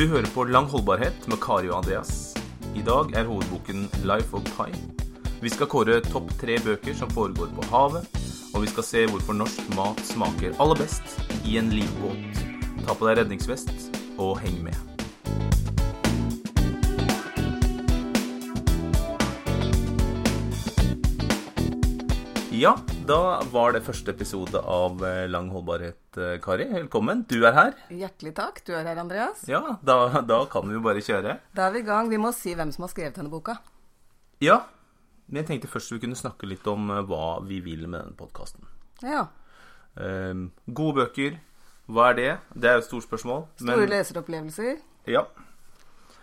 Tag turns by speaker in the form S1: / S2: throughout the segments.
S1: Du hører på Lang holdbarhet med Kari og Andreas. I dag er hovedboken Life of Pi. Vi skal kåre topp tre bøker som foregår på havet, og vi skal se hvorfor norsk mat smaker aller best i en livbåt. Ta på deg redningsvest og heng med. Ja, da var det første episode av eh, Lang holdbarhet, eh, Kari. Velkommen. Du er her.
S2: Hjertelig takk. Du er her, Andreas.
S1: Ja, da, da kan vi jo bare kjøre.
S2: Da er vi i gang. Vi må si hvem som har skrevet denne boka.
S1: Ja, men jeg tenkte først vi kunne snakke litt om eh, hva vi vil med denne podkasten.
S2: Ja.
S1: Um, gode bøker, hva er det? Det er jo et stort spørsmål.
S2: Store leseropplevelser.
S1: Ja.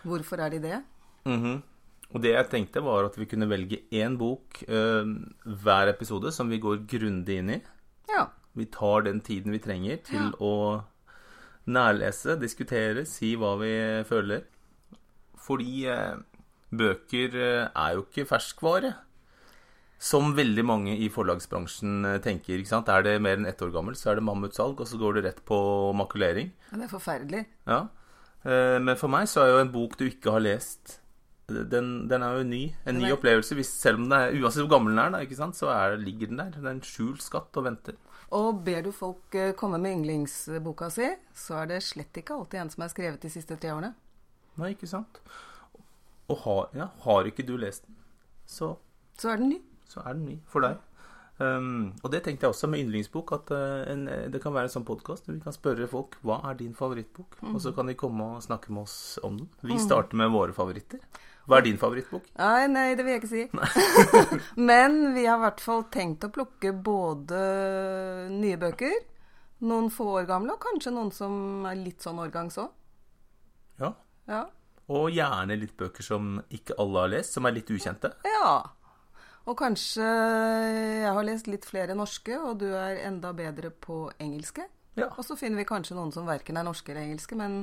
S2: Hvorfor er de det?
S1: Mhm. Og det jeg tenkte, var at vi kunne velge én bok eh, hver episode som vi går grundig inn i.
S2: Ja.
S1: Vi tar den tiden vi trenger til å nærlese, diskutere, si hva vi føler. Fordi eh, bøker eh, er jo ikke ferskvare. Som veldig mange i forlagsbransjen eh, tenker. ikke sant? Er det mer enn ett år gammelt, så er det mammutsalg, og så går det rett på makulering.
S2: Ja, Det er forferdelig.
S1: Ja. Eh, Men for meg så er jo en bok du ikke har lest den, den er jo ny. En ny opplevelse. Hvis, selv om det er, uansett hvor gammel den er, da, ikke sant, så er, ligger den der. Det er en skjult skatt og venter.
S2: Og ber du folk eh, komme med yndlingsboka si, så er det slett ikke alltid en som er skrevet de siste tre årene.
S1: Nei, ikke sant? Og har, ja, har ikke du lest den, så,
S2: Så er den ny.
S1: så er den ny for deg. Um, og det tenkte jeg også med yndlingsbok, at eh, en, det kan være en sånn podkast. Vi kan spørre folk hva er din favorittbok, og så kan de komme og snakke med oss om den. Vi starter med våre favoritter. Hva er din favorittbok?
S2: Nei, nei, det vil jeg ikke si. Men vi har i hvert fall tenkt å plukke både nye bøker, noen få år gamle, og kanskje noen som er litt sånn årgangs òg.
S1: Ja.
S2: Ja.
S1: Og gjerne litt bøker som ikke alle har lest, som er litt ukjente.
S2: Ja. Og kanskje jeg har lest litt flere norske, og du er enda bedre på engelske.
S1: Ja.
S2: Og så finner vi kanskje noen som verken er norske eller engelske, men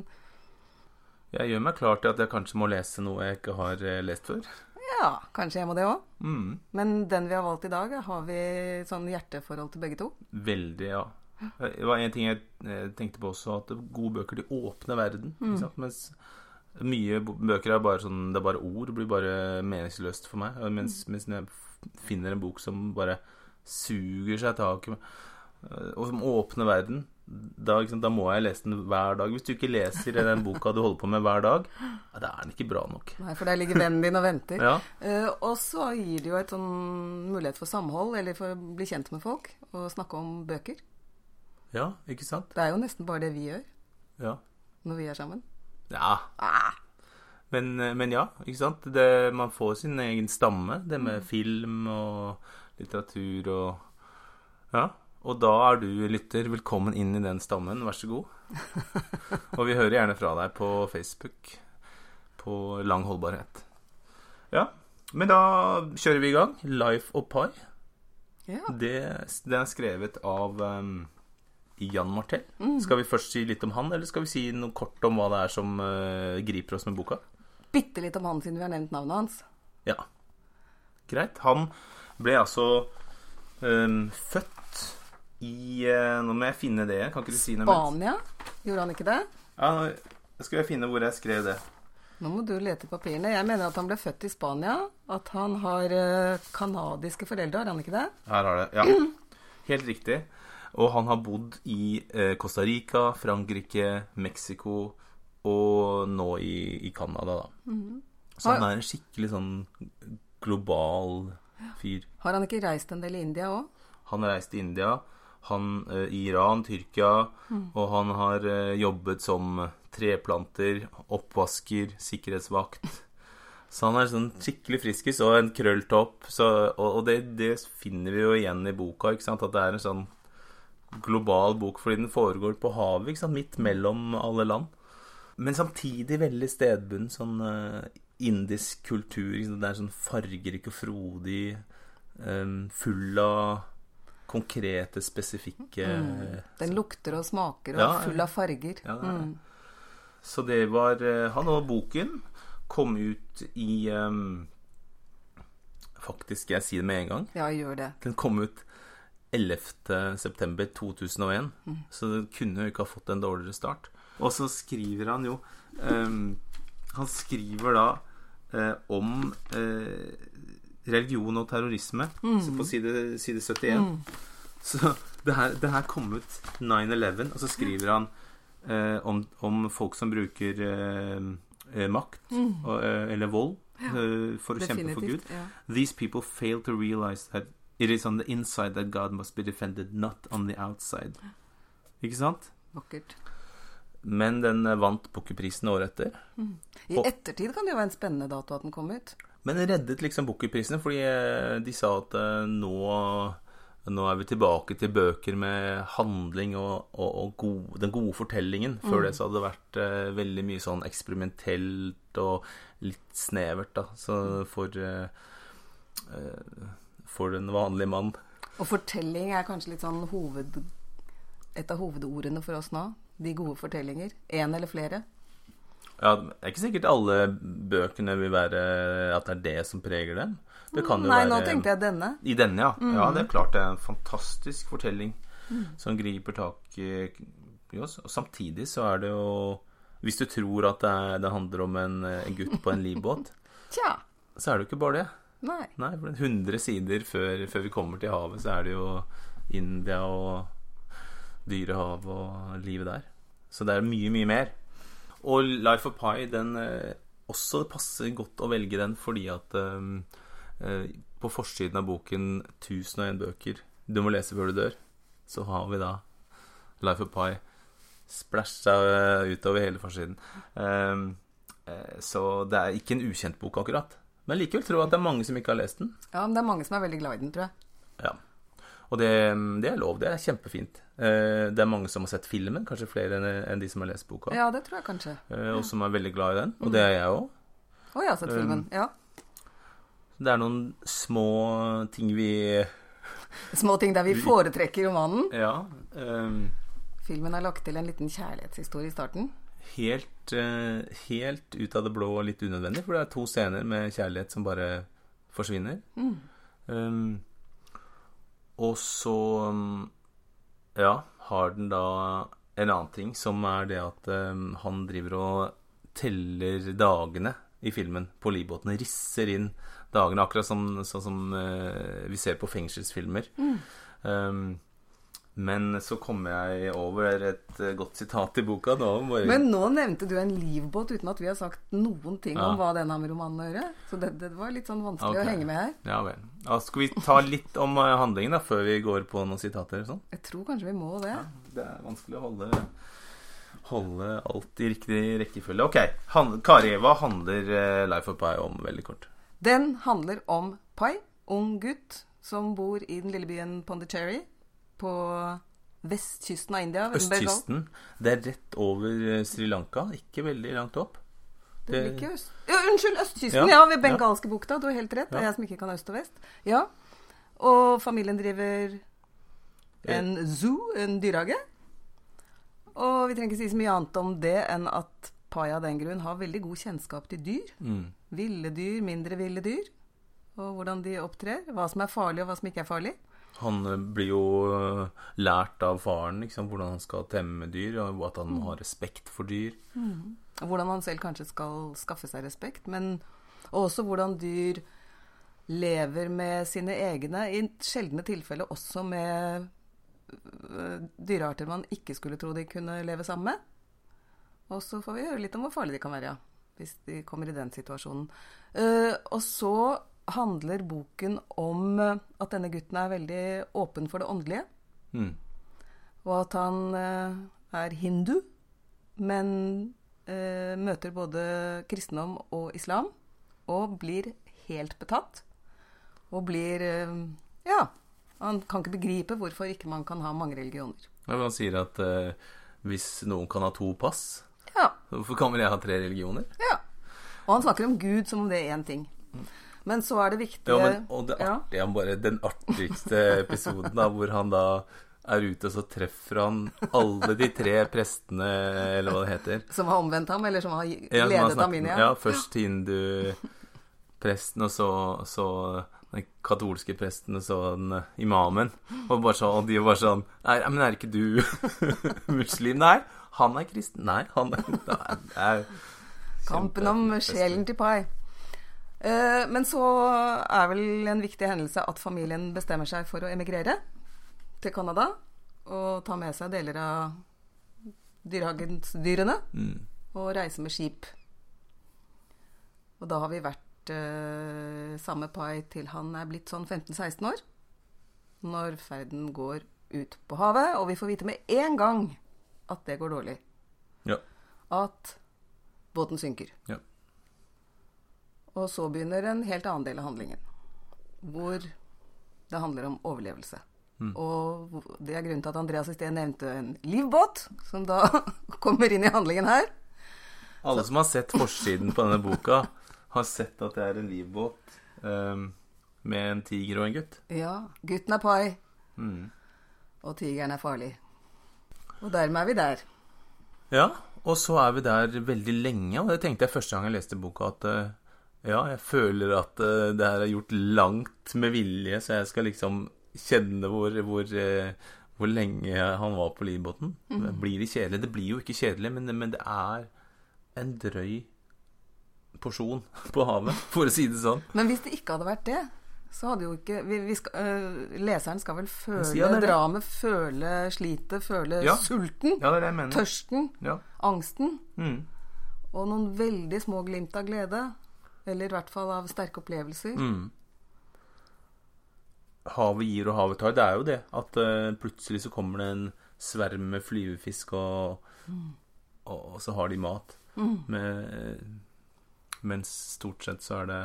S1: Jeg gjør meg klar til at jeg kanskje må lese noe jeg ikke har eh, lest før.
S2: ja, kanskje jeg må det òg.
S1: Mm.
S2: Men den vi har valgt i dag, har vi sånn hjerteforhold til begge to.
S1: Veldig, ja. Det var en ting jeg eh, tenkte på også, at gode bøker de åpner verden. Ikke sant? Mens mye bøker er bare sånn Det er bare ord. Det blir bare meningsløst for meg. Mens, mens jeg finner en bok som bare suger seg tak i meg, eh, og som åpner verden, da, liksom, da må jeg lese den hver dag. Hvis du ikke leser den boka du holder på med hver dag, ja, da er den ikke bra nok.
S2: Nei, for der ligger vennen din og venter.
S1: Ja.
S2: uh, og så gir det jo et sånn mulighet for samhold, eller for å bli kjent med folk, og snakke om bøker.
S1: ja, ikke sant?
S2: Det er jo nesten bare det vi gjør
S1: Ja.
S2: når vi er sammen.
S1: Ja,
S2: Ah,
S1: Men, men ja, ikke sant? Det, man får sin egen stamme, det med film og litteratur og Ja. Og da er du lytter velkommen inn i den stammen, vær så god. og vi hører gjerne fra deg på Facebook på Lang holdbarhet. Ja, men da kjører vi i gang. Life of Pi.
S2: ja.
S1: Det, det, er skrevet av um, Jan Martell. Skal vi først si litt om han, eller skal vi si noe kort om hva det er som uh, griper oss med boka?
S2: Bitte litt om han siden vi har nevnt navnet hans.
S1: Ja. Greit. Han ble altså um, født i øh, Nå må jeg finne det. Kan ikke du si noe?
S2: Spania. Gjorde han ikke det?
S1: Ja, nå skal jeg finne hvor jeg skrev det.
S2: Nå må du lete i papirene. Jeg mener at han ble født i Spania. At han har canadiske kanadiske foreldre, har han ikke det?
S1: Her har det. Ja. Helt riktig. Og han har bodd i eh, Costa Rica, Frankrike, Mexico og nå i, i Canada, da. Så han er en skikkelig sånn global fyr.
S2: Har han ikke reist en del i India òg?
S1: Han har reist til India, han eh, i Iran, Tyrkia, og han har eh, jobbet som treplanter, oppvasker, sikkerhetsvakt. Så han er sånn skikkelig friskis og en krølltopp. Så, og og det, det finner vi jo igjen i boka, ikke sant? at det er en sånn global bok fordi den foregår på havet, ikke sant? midt mellom alle land. Men samtidig veldig stedbunden, sånn eh, indisk kultur. Det er sånn fargerik og frodig, eh, full av konkrete, spesifikke
S2: Den lukter og smaker og
S1: Ja,
S2: er full av farger.
S1: Ja, det er det.
S2: Mm.
S1: Så det var eh, Han og boken kom ut i um, Faktisk, jeg sier det med en gang.
S2: Ja, gjør det.
S1: Den kom ut 11. september 2001,
S2: Mm.
S1: så den kunne jo ikke ha fått en dårligere start. Og så skriver han jo um, Han skriver da eh, om eh, religion og terrorisme så på side, side 71. Så det her, det her kom ut 9-11, og så skriver han eh, om, om folk som bruker eh, makt makt og, eh, eller vold eh, for å kjempe for Gud.
S2: Ja.
S1: These people fail to realize that it is on the inside that God must be defended, not on the outside. Ikke sant?
S2: Vakkert.
S1: Men den eh, vant Booker-prisen året etter.
S2: I ettertid kan det jo være en spennende dato at den kom ut.
S1: Men reddet liksom Booker-prisen fordi eh, de sa at eh, nå, nå er vi tilbake til bøker med handling og, og, og gode, den gode fortellingen. Før det så hadde det vært uh, veldig mye sånn eksperimentelt og litt snevert, da. Så for uh, uh, For den vanlige mann.
S2: Og fortelling er kanskje litt sånn hoved, et av hovedordene for oss nå. De gode fortellinger. Én eller flere.
S1: Ja, det er ikke sikkert alle bøkene vil være at det er det som preger dem. Det kan jo
S2: Nei,
S1: være
S2: nå tenkte jeg denne.
S1: I denne, ja. Ja, det er klart det er en fantastisk fortelling som griper tak i oss. Og samtidig så er det jo Hvis du tror at det, er, det handler om en, en gutt på en livbåt,
S2: Tja.
S1: så er det jo ikke bare det.
S2: Nei.
S1: Nei, for 100 sider før, før vi kommer til havet, så er det jo India og dyrehav og livet der. Så det er mye, mye mer. Og Life of Pi, den eh, også det passer godt å velge den fordi at um, på forsiden av boken 1001 bøker du må lese før du dør, så har vi da Life of Pi splæsja utover hele forsiden. Um, så det er ikke en ukjent bok, akkurat. Men likevel tror jeg at det er mange som ikke har lest den.
S2: Ja, men det er mange som er veldig glad i den, tror jeg.
S1: Ja. Og det, det er lov. Det er kjempefint. Eh, Det er mange som har sett filmen, kanskje flere enn de som har lest boka.
S2: Ja, det tror jeg kanskje.
S1: Eh, Og som er veldig glad i den. Og det er jeg òg.
S2: Å, jeg har sett filmen. Ja.
S1: Det er noen små ting vi
S2: Små ting der vi foretrekker romanen.
S1: Ja. Um...
S2: Filmen har lagt til en liten kjærlighetshistorie i starten.
S1: Helt, eh, helt ut av det blå og litt unødvendig, for det er to scener med kjærlighet som bare forsvinner. Um, og så um, ja, har den da en annen ting, som er det at um, han driver og teller dagene i filmen på livbåtene. Risser inn dagene, akkurat som, sånn som uh, vi ser på fengselsfilmer. Um, men så kommer jeg over et eh, godt sitat i boka. Nå bare...
S2: Men nå nevnte du en livbåt uten at vi har sagt noen ting
S1: Ja.
S2: om hva den har med romanen å gjøre. Så det, det var litt sånn vanskelig
S1: okay.
S2: å henge med her.
S1: Ja vel. Da skal vi ta litt om eh, handlingen da, før vi går på noen sitater sånn?
S2: Jeg tror kanskje vi må det.
S1: Det er vanskelig å holde, holde alt i riktig rekkefølge. Ok, han, Kari, hva handler eh, Life of Pi om, veldig kort?
S2: Den handler om Pai, ung gutt som bor i den lille byen Pondicherry på vestkysten av India.
S1: Østkysten. Det er rett over eh, Sri Lanka, ikke veldig langt opp.
S2: Det blir ikke øst... Ja, unnskyld, østkysten!
S1: Ja,
S2: Ja, ved bengalske bukta. Du har helt rett. Det er jeg som ikke kan øst og vest. Ja. Og familien driver en zoo, en dyrehage. Og vi trenger ikke si så mye annet om det enn at Pai av den grunn har veldig god kjennskap til dyr.
S1: Mm.
S2: Ville dyr, mindre ville dyr. Og hvordan de opptrer. Hva som er farlig, og hva som ikke er farlig.
S1: Han eh, blir jo eh, lært av faren liksom, hvordan han skal temme dyr, og at han må ha respekt for dyr.
S2: Og hvordan han selv kanskje skal skaffe seg respekt. Men også hvordan dyr lever med sine egne, i sjeldne tilfeller også med øh, dyrearter man ikke skulle tro de kunne leve sammen med. Og så får vi høre litt om hvor farlig de kan være, ja, hvis de kommer i den situasjonen. Eh, og så handler boken om eh, at denne gutten er veldig åpen for det åndelige.
S1: Mm.
S2: Og at han er hindu, men eh, møter både kristendom og islam. Og blir helt betatt. Og blir eh, Ja. Han kan ikke begripe hvorfor ikke man kan ha mange religioner.
S1: Ja, men Han sier at eh, hvis noen kan ha to pass,
S2: Ja.
S1: hvorfor kan vel jeg ha tre religioner?
S2: ja. Og han snakker om Gud som om det er én ting. Men så er det viktig
S1: Ja, men, og det artige er bare den artigste episoden, da, hvor han da er ute, og så treffer han alle de tre prestene, eller hva det heter.
S2: Som har omvendt ham, eller som har
S1: Ja, som
S2: ledet ham inn i
S1: Ja, først hindu-presten, og så, så den katolske presten og så den eh, imamen. Og, bare så, og de var sånn Nei, men er ikke du muslim? Nei, han er kristen. Nei, han er, nei, er
S2: Kampen om sjelen til Pai. Eh, men så er vel en viktig hendelse at familien bestemmer seg for å emigrere til Canada. Og ta med seg deler av dyrehagensdyrene.
S1: Mm.
S2: Og reise med skip. Og da har vi vært eh, samme Pai til han er blitt sånn 15-16 år. Når ferden går ut på havet. Og vi får vite med en gang at det går dårlig.
S1: Ja.
S2: At båten synker.
S1: Ja.
S2: Og så begynner en helt annen del av handlingen. Hvor det handler om overlevelse. Og det er grunnen til at Andreas i sted nevnte en livbåt, som da kommer inn i handlingen her.
S1: Alle som har sett forsiden på denne boka, har sett at det er en livbåt um, med en tiger og en gutt.
S2: Ja, gutten er pai,
S1: Mm.
S2: og tigeren er farlig. Og dermed er vi der.
S1: Ja, og så er vi der veldig lenge, og det tenkte jeg første gang jeg leste boka, at eh, ja, jeg føler at eh, det her er gjort langt med vilje, så jeg skal liksom kjenne hvor, hvor, eh, hvor lenge han var på livbåten. Blir det kjedelig? Det blir jo ikke kjedelig, men, men det er en drøy porsjon på havet, for å si det sånn.
S2: Men hvis det ikke hadde vært det, så hadde jo ikke vi, vi skal, øh, Leseren skal vel føle dramet, føle slitet, føle
S1: Ja.
S2: sulten,
S1: Ja,
S2: tørsten,
S1: Ja.
S2: angsten.
S1: Mm.
S2: Og noen veldig små glimt av glede. Eller i hvert fall av sterke opplevelser.
S1: Mm. Havet gir og havet tar. Det er jo det. At uh, plutselig så kommer det en sverm med flyvefisk, og, og, og så har de mat. Med, mens stort sett så er det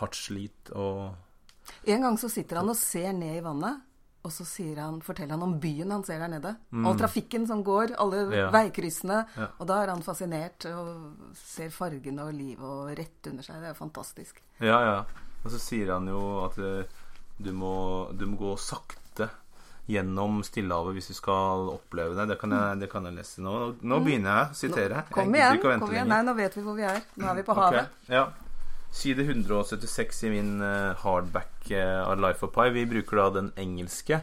S1: hardt slit og
S2: En gang så sitter han og ser ned i vannet, og så han, forteller han om byen han ser der nede. All trafikken som går, alle
S1: Mm. Ja.
S2: veikryssene.
S1: Ja.
S2: Og da er han fascinert og ser fargene og livet og rett under seg. Det er fantastisk.
S1: Ja, ja. Og så sier han jo at eh, du må, du må gå sakte gjennom Stillehavet hvis du skal oppleve det. Det kan jeg, det kan jeg lese nå. Nå begynner jeg å sitere.
S2: Nå, Kom igjen. kom igjen. Nei, nå vet vi hvor vi er. Nå er vi på havet.
S1: Ok, Ja. Side 176 i min eh, hardback eh, av Life of Pi. Vi bruker da den engelske.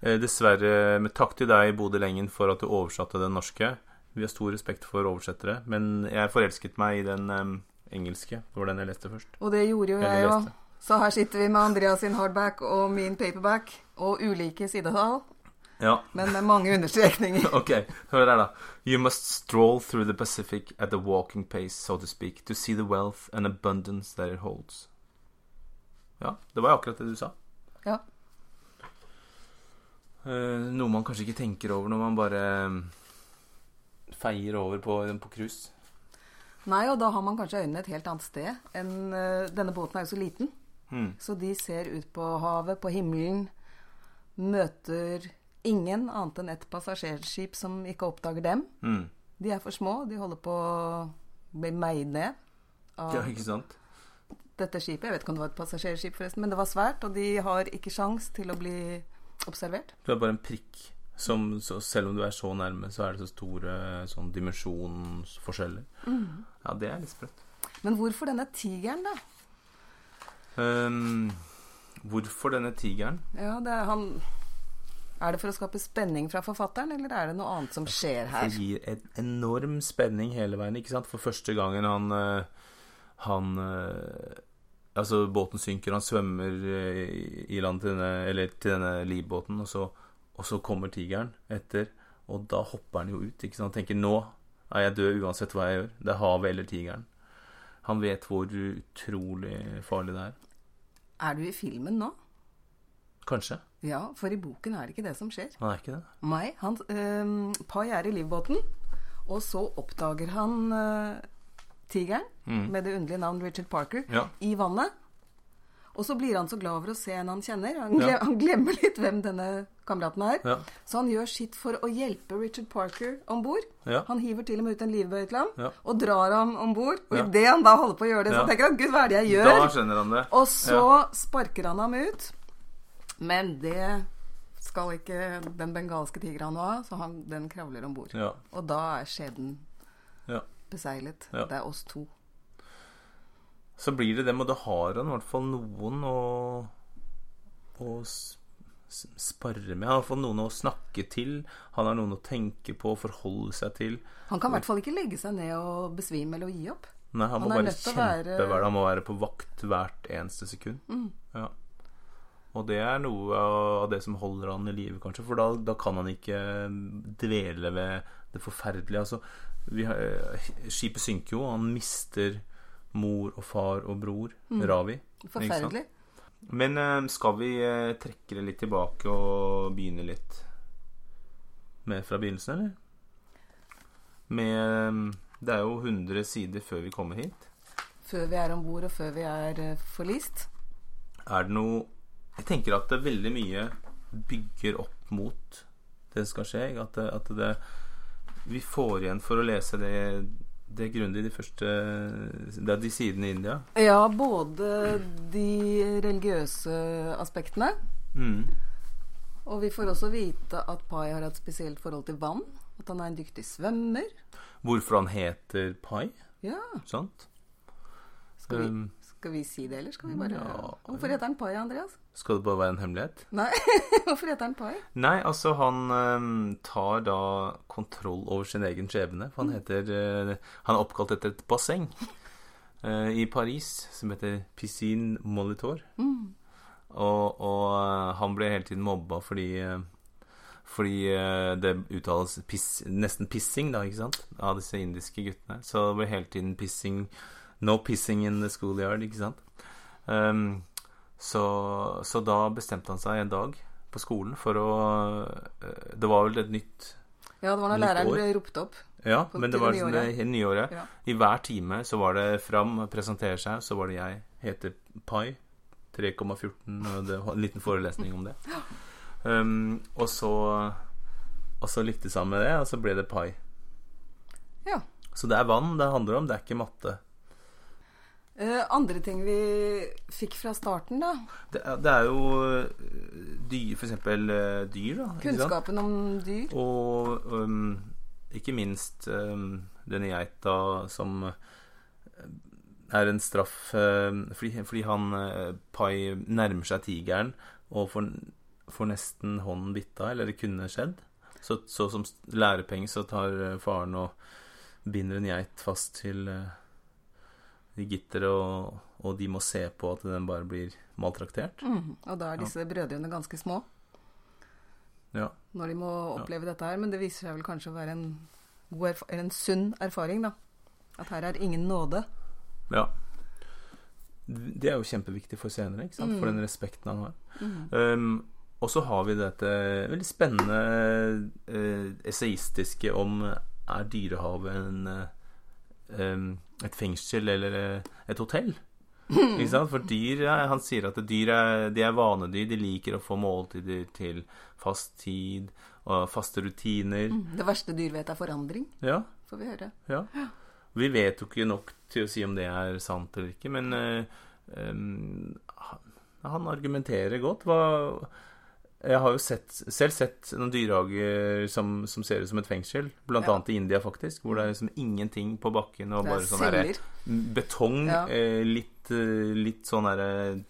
S1: Eh, dessverre med takk til deg, Bodil Engen, for at du oversatte den norske. Vi har stor respekt for oversettere, men jeg forelsket meg i den um, engelske. Det var den jeg leste først.
S2: Og det gjorde jo jeg òg. Så her sitter vi med Andreas sin hardback og min paperback, og ulike sidetall,
S1: Ja,
S2: men med mange understrekninger.
S1: ok. Hør her, da. You must stroll through the Pacific at a walking pace, so to speak, to see the wealth and abundance that it holds. Ja, det var akkurat det du sa.
S2: Ja.
S1: Uh, noe man kanskje ikke tenker over når man bare eh, feier over på, på cruise.
S2: Nei, og da har man kanskje øynene et helt annet sted enn uh, Denne båten er jo så liten,
S1: Mm.
S2: så de ser ut på havet, på himmelen, møter ingen annet enn et passasjerskip som ikke oppdager dem.
S1: Mm.
S2: De er for små, de holder på å bli meid ned av
S1: Ja, ikke sant?
S2: dette skipet. Jeg vet ikke om det var et passasjerskip, forresten, men det var svært, og de har ikke sjans til å bli observert.
S1: Du er bare en prikk. Som, så selv om du er så nærme, så er det så store sånn dimensjonsforskjeller. Ja, det er litt sprøtt.
S2: Men hvorfor denne tigeren, da?
S1: Ehm, hvorfor denne tigeren?
S2: Ja, det er han Er det for å skape spenning fra forfatteren, eller er det noe annet som skjer her?
S1: Det gir en enorm spenning hele veien, ikke sant? For første gangen han eh, Han eh, Altså, båten synker, han svømmer eh, i- i land til denne, eller til denne livbåten, og så, og så kommer tigeren etter, og da hopper han jo ut, ikke sant? Han tenker nå er jeg død uansett hva jeg gjør. Det er havet eller tigeren. Han vet hvor utrolig farlig det er.
S2: Er du i filmen nå?
S1: Kanskje.
S2: Ja, for i boken er det ikke det som skjer.
S1: Han er ikke det.
S2: Nei, han, øhm, Pai er i livbåten, og så oppdager han øh, tigeren med det underlige navn Richard Parker
S1: Mm. Ja.
S2: i vannet. Og så blir han så glad over å se en han kjenner. Han,
S1: Ja.
S2: han glemmer litt hvem denne kameraten er.
S1: Ja.
S2: Så han gjør sitt for å hjelpe Richard Parker om bord.
S1: Ja.
S2: Han hiver til og med ut en livbøye til ham og drar ham om bord. Og
S1: Ja.
S2: idet han da holder på å gjøre det, så tenker han 'Gud, hva er det jeg gjør?'
S1: Da skjønner han det.
S2: Og så sparker han ham ut. Men det skal ikke den bengalske tigeren ha, så han, den kravler om bord. Og da er skjeden
S1: Ja.
S2: beseglet. Det er oss to.
S1: Så blir det dem, og da har han i hvert fall noen å, å s- s- med. Han har noen å snakke til. Han har noen å tenke på forholde seg til.
S2: Han kan i hvert fall ikke legge seg ned og besvime eller gi opp.
S1: Nei, han,
S2: Han
S1: må bare kjempe
S2: være-
S1: Han må være på vakt hvert eneste sekund. Ja. Og det er noe av det som holder han i live, kanskje. For da, da kan han ikke dvele ved det forferdelige. Altså, vi har, skipet synker jo, og han mister mor og far og bror, Ravi. Ikke?
S2: Forferdelig.
S1: Men eh, skal vi eh, trekke det litt tilbake og begynne litt med fra begynnelsen, eller? Med eh, Det er jo 100 sider før vi kommer hit.
S2: Før vi er om bord, og før vi er forlist.
S1: Er det noe Jeg tenker at det veldig mye bygger opp mot det som skal skje. At det, at det Vi får igjen for å lese det, det grundig de første Det er de sidene i India.
S2: Ja, både de religiøse aspektene,
S1: Mm.
S2: og vi får også vite at Pai har et spesielt forhold til vann. At han er en dyktig svømmer.
S1: Hvorfor han heter Pai,
S2: Ja,
S1: sant?
S2: skal vi,
S1: Um,
S2: skal vi si det, eller skal vi bare
S1: ja.
S2: Hvorfor heter han Pai, Andreas?
S1: Skal det bare være en hemmelighet?
S2: Nei, hvorfor heter han Pai?
S1: Nei, altså han eh, tar da kontroll over sin egen skjebne. For han heter eh, Han er oppkalt etter et basseng eh, i Paris som heter Piscine Molitor. Og, og eh, han ble hele tiden mobba fordi fordi det uttales piss, nesten pissing, da, ikke sant, av disse indiske guttene. Så det ble hele tiden pissing No pissing in the schoolyard, ikke sant. Um, så, så da bestemte han seg en dag på skolen for å eh, Det var vel et nytt
S2: Ja, det var når læreren
S1: år.
S2: ble ropt opp.
S1: Ja, men det var
S2: det
S1: nyåret. det hele nye.
S2: Ja.
S1: I hver time så var det fram, presentere seg, så var det jeg. Heter Pai. 3,14. Og det var en liten forelesning om det. Um, og så Og så lyktes han med det, og så ble det Pai.
S2: Ja.
S1: Så det er vann det handler om, det er ikke matte.
S2: Eh, andre ting vi fikk fra starten, da.
S1: Det er, det er jo øh, dyr, for eksempel øh, dyr, da.
S2: Kunnskapen om dyr.
S1: Og um, ikke minst um, denne geita som er en straff um, fordi, fordi han uh, Pai nærmer seg tigeren og får, får nesten hånden bitt av, eller det kunne skjedd. Så, så som lærepenge så tar faren og binder en geit fast til uh, gitteret, og, og de må se på at den bare blir maltraktert.
S2: Mm, Og da er disse brødrene ganske små
S1: Ja.
S2: når de må oppleve dette her. Men det viser seg vel kanskje å være en, en sunn erfaring, da. At her er ingen nåde.
S1: Ja. Det er jo kjempeviktig for senere, ikke sant? for den respekten han har. Um, og så har vi dette veldig spennende uh, essayistiske om er dyrehavet en, um, et fengsel eller uh, et hotell? Ikke sant? For dyr Han sier at dyr er, de er vanedyr. De liker å få måltider til fast tid og faste rutiner.
S2: Det verste dyr vet, er forandring,
S1: Ja,
S2: får vi høre.
S1: ja. Vi vet jo ikke nok til å si om det er sant eller ikke, men eh, em, han, han argumenterer godt. Hva, jeg har jo sett, selv sett noen dyrehager som, som ser ut som et fengsel, blant
S2: Ja.
S1: annet i India, faktisk, hvor det er liksom ingenting på bakken og bare sånn derre betong,
S2: Ja.
S1: eh, litt, eh, litt sånn derre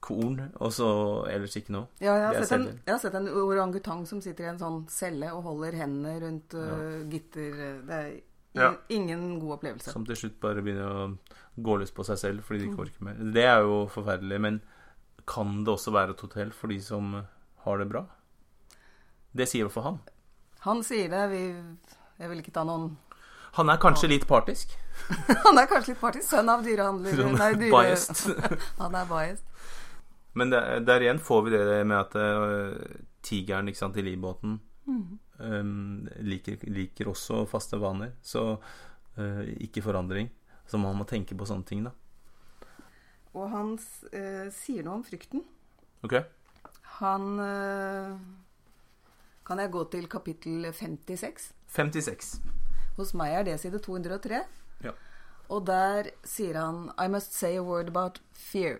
S1: korn, og så ellers ikke noe.
S2: Ja, jeg har, sett en, jeg har sett en orangutang som sitter i en sånn celle og holder hendene rundt uh, gitter. Det er in,
S1: Ja.
S2: ingen god opplevelse.
S1: Som til slutt bare begynner å gå løs på seg selv fordi de ikke orker mer. Det er jo forferdelig, men kan det også være et hotell for de som har det bra? Det sier i hvert fall han.
S2: Han sier det. Vi, jeg vil ikke ta noen
S1: Han er kanskje litt partisk.
S2: Han er kanskje litt partisk. Sønn av dyrehandler. Nei, dyre-
S1: biased.
S2: Han er biased.
S1: Men der, der igjen får vi det med at uh, tigeren ikke sant, i livbåten øhm, liker, liker også faste vaner. Så uh, ikke forandring. Så man må tenke på sånne ting, da.
S2: Og han uh, sier noe om frykten.
S1: Ok?
S2: Han eh, Kan jeg gå til kapittel 56?
S1: 56.
S2: Hos meg er det side 203.
S1: Ja.
S2: Og der sier han I must say a word about fear.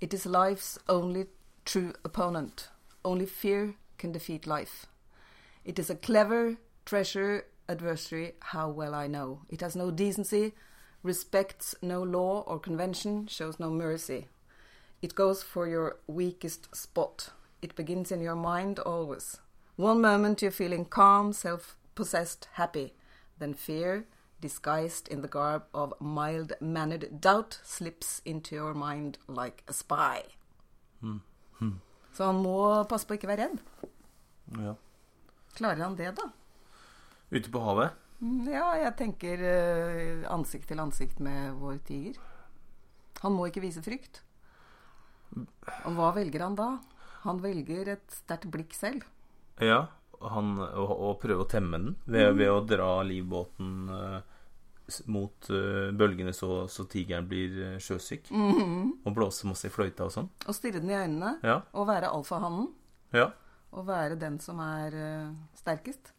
S2: It is life's only true opponent. Only fear can defeat life. It is a clever treasure adversary, how well I know. It has no decency, respects no law or convention, shows no mercy. It goes for your weakest spot. It begins in your mind always. One moment you're feeling calm, self possessed, happy. Then fear, disguised in the garb of mild mannered doubt, slips into your mind like a spy. Så han må passe på å ikke være redd.
S1: Ja.
S2: Klarer han det, da?
S1: Ute på havet?
S2: Mm, Ja, jeg tenker eh, ansikt til ansikt med vår tiger. Han må ikke vise frykt. Og hva velger han da? Han velger et sterkt blikk selv.
S1: Ja. Han, og, og prøve å temme den ved, ved å dra livbåten uh, mot uh, bølgene så, så tigeren blir eh, sjøsyk. Og blåse masse i fløyta og sånn.
S2: Og stirre den i øynene.
S1: Ja.
S2: Og være alfahannen.
S1: Ja.
S2: Og være den som er uh, sterkest.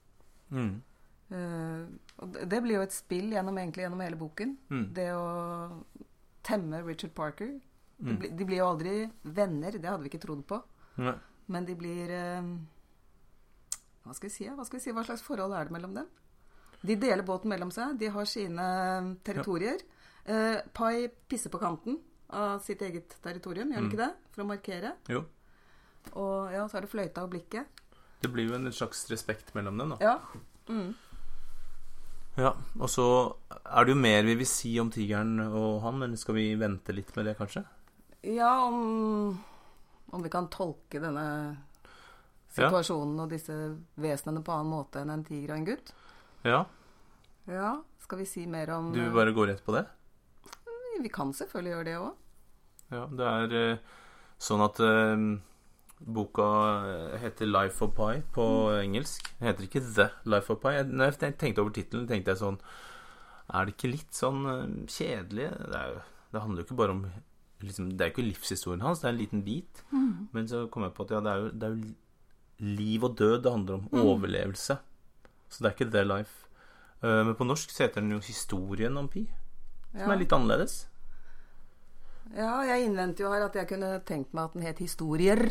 S1: Mm.
S2: Det blir jo et spill gjennom, egentlig, gjennom hele boken.
S1: Mm.
S2: Det å temme Richard Parker. De,
S1: Mm.
S2: blir- de blir jo aldri venner, det hadde vi ikke trodd på.
S1: Nei.
S2: Men de blir eh, Hva skal vi si? Hva skal vi si? Hva slags forhold er det mellom dem? De deler båten mellom seg. De har sine territorier. Eh, Pai pisser på kanten av sitt eget territorium, gjør han
S1: Mm.
S2: ikke det? For å markere.
S1: Jo.
S2: Og ja, så er det fløyta og blikket.
S1: Det blir jo en slags respekt mellom dem, da.
S2: Ja. Mm.
S1: Ja, Og så er det jo mer vi vil si om tigeren og han, men skal vi vente litt med det, kanskje?
S2: Ja, om, om vi kan tolke denne
S1: Ja.
S2: situasjonen og disse vesenene på annen måte enn en tiger og en gutt.
S1: Ja.
S2: Ja, skal vi si mer om
S1: Du vil bare gå rett på det?
S2: eh, Vi kan selvfølgelig gjøre det òg.
S1: Ja, det er eh, sånn at um, boka eh, heter Life of Pi på engelsk. Den heter ikke The Life of Pi. Når jeg tenkte over tittelen, tenkte jeg sånn Er det ikke litt sånn eh, kjedelig? Det, jo, det handler jo ikke bare om liksom, Det er jo ikke livshistorien hans, det er en liten bit. Men så kom jeg på at ja, det er jo, det er jo liv og død det handler om. Overlevelse. Så det er ikke The Life. Uh, men på norsk så heter den jo Historien om Pi, som
S2: Ja.
S1: er litt annerledes.
S2: ja, jeg innvendte jo her at jeg kunne tenkt meg at den het Historier.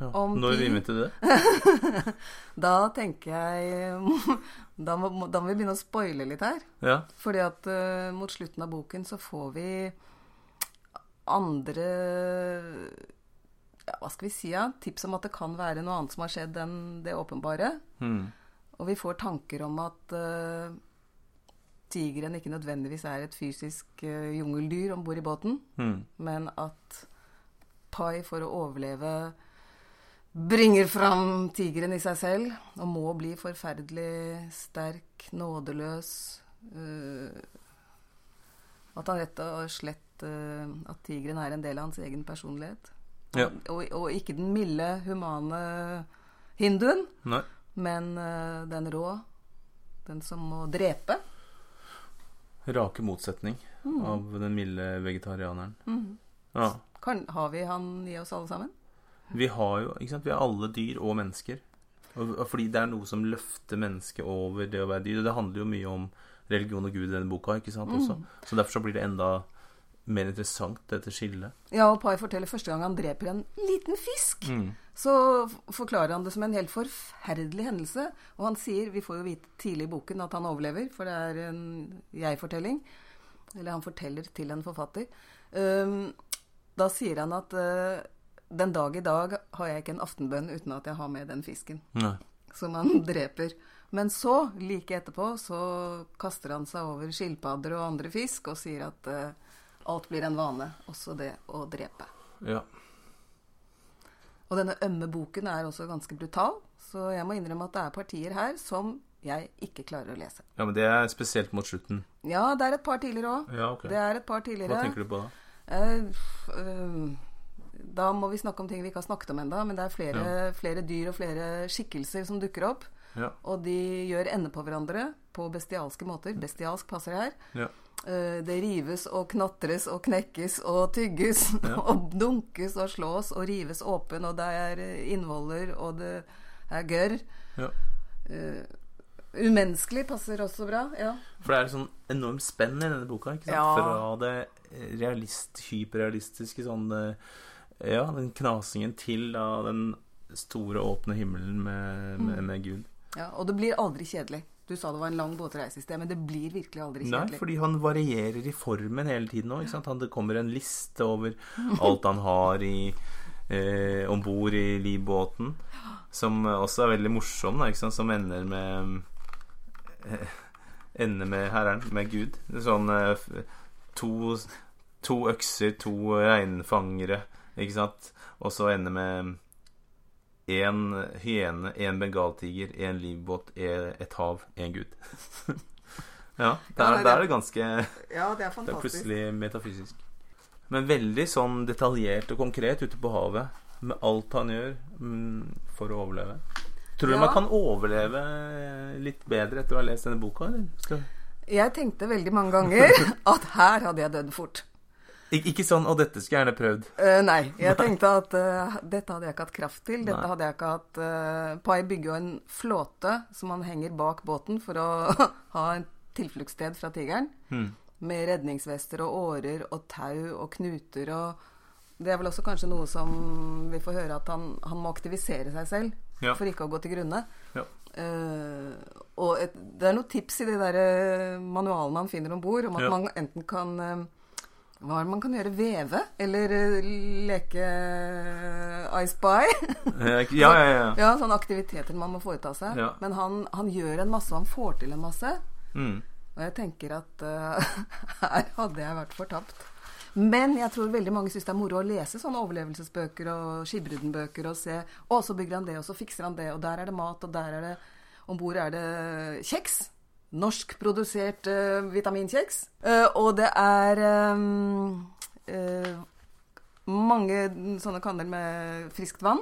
S1: Ja. Når innventet du det?
S2: Da tenker jeg Da må, da må vi begynne å spoile litt her.
S1: Ja.
S2: Fordi at uh, mot slutten av boken så får vi andre ja, Hva skal vi si? Ja? Tips om at det kan være noe annet som har skjedd enn det åpenbare.
S1: Mm.
S2: Og vi får tanker om at uh, tigeren ikke nødvendigvis er et fysisk uh, jungeldyr om bord i båten,
S1: Mm.
S2: men at Pai for å overleve bringer fram tigeren i seg selv og må bli forferdelig sterk, nådeløs. uh, at han rett og slett eh, At tigeren er en del av hans egen personlighet.
S1: Ja.
S2: Og, og ikke den milde, humane hinduen,
S1: Nei.
S2: men eh, den rå. Den som må drepe.
S1: Rake motsetning av den milde vegetarianeren.
S2: Mm.
S1: Ja.
S2: Kan, har vi han i oss alle sammen?
S1: Vi har jo ikke sant? Vi er alle dyr og mennesker. Og, og fordi det er noe som løfter mennesket over det å være dyr. Det handler jo mye om religion og Gud i denne boka, ikke sant? Også. Så derfor så blir det enda mer interessant, dette skillet.
S2: Ja, og Pai forteller første gang han dreper en liten fisk.
S1: Mm.
S2: Så forklarer han det som en helt forferdelig hendelse. Og han sier, vi får jo vite tidlig i boken at han overlever, for det er en jeg-fortelling. Eller han forteller til en forfatter. Um, da sier han at uh, den dag i dag har jeg ikke en aftenbønn uten at jeg har med den fisken
S1: Nei.
S2: som han dreper. Men så, like etterpå, så kaster han seg over skilpadder og andre fisk og sier at uh, alt blir en vane, også det å drepe.
S1: Ja.
S2: Og denne ømme boken er også ganske brutal, så jeg må innrømme at det er partier her som jeg ikke klarer å lese.
S1: ja, men det er spesielt mot slutten.
S2: Ja, det er et par tidligere òg.
S1: Ja, ok.
S2: Det er et par tidligere.
S1: Hva tenker du på da?
S2: Uh, eh, da må vi snakke om ting vi ikke har snakket om enda, men det er flere, flere dyr og flere skikkelser som dukker opp.
S1: Ja.
S2: Og de gjør ende på hverandre på bestialske måter. Bestialsk passer her.
S1: Ja.
S2: Eh, Det rives og knatres og knekkes og tygges
S1: Ja.
S2: og dunkes og slås og rives åpen, og det er eh, innvoller, og det er gørr.
S1: ja.
S2: Uh, umenneskelig passer også bra. Ja.
S1: For det er sånn enormt spenn i denne boka. ikke sant?
S2: Ja.
S1: Fra det realist, hyperrealistiske sånn Ja, den knasingen til da den store, åpne himmelen med, med, med Gud.
S2: ja. Og det blir aldri kjedelig. Du sa det var en lang båtreise i sted, men det blir virkelig aldri
S1: Nei, fordi han varierer i formen hele tiden òg. Det kommer en liste over alt han har i eh, om bord i livbåten, som også er veldig morsom, da, ikke sant? som ender med eh, Ender med Herren, med Gud. Sånn eh, to, to økser, to reinfangere, ikke sant, og så ender med én hyene, én bengaltiger, én livbåt, et hav, én gud. ja, der,
S2: nei, det-
S1: der er det ganske
S2: Ja, det er fantastisk.
S1: det er plutselig metafysisk. Men veldig sånn detaljert og konkret ute på havet. Med alt han gjør mm, for å overleve. Tror du
S2: Ja.
S1: man kan overleve litt bedre etter å ha lest denne boka? Eller?
S2: Jeg tenkte veldig mange ganger at her hadde jeg dødd fort.
S1: Ik ikke sånn 'og dette skulle jeg gjerne prøvd'.
S2: Uh, nei, jeg tenkte at uh, dette hadde jeg ikke hatt kraft til. Dette
S1: Nei.
S2: hadde jeg ikke hatt uh, Pai bygger jo en flåte som han henger bak båten for å ha en tilfluktssted fra tigeren.
S1: Hmm.
S2: Med redningsvester og årer og tau og knuter og Det er vel også kanskje noe som vi får høre at han, han må aktivisere seg selv
S1: Ja.
S2: for ikke å gå til grunne.
S1: Ja.
S2: Uh, og et, det er noen tips i de der eh, manualene han finner om bord, om at
S1: Ja.
S2: man enten kan eh, hva er det man kan gjøre? Veve? Eller eh, leke I Spy?
S1: Eh, Ja, ja, ja.
S2: ja, sånne aktiviteter man må foreta seg.
S1: Ja.
S2: Men han, han gjør en masse, og han får til en masse.
S1: Mm.
S2: Og jeg tenker at uh, her hadde jeg vært fortapt. Men jeg tror veldig mange syns det er moro å lese sånne overlevelsesbøker og Skibrudenbøker og se Å, så bygger han det, og så fikser han det, og der er det mat, og der er det Om bord er det kjeks. Norskprodusert uh, vitaminkjeks. Uh, og det er um, uh, mange sånne kanner med friskt vann.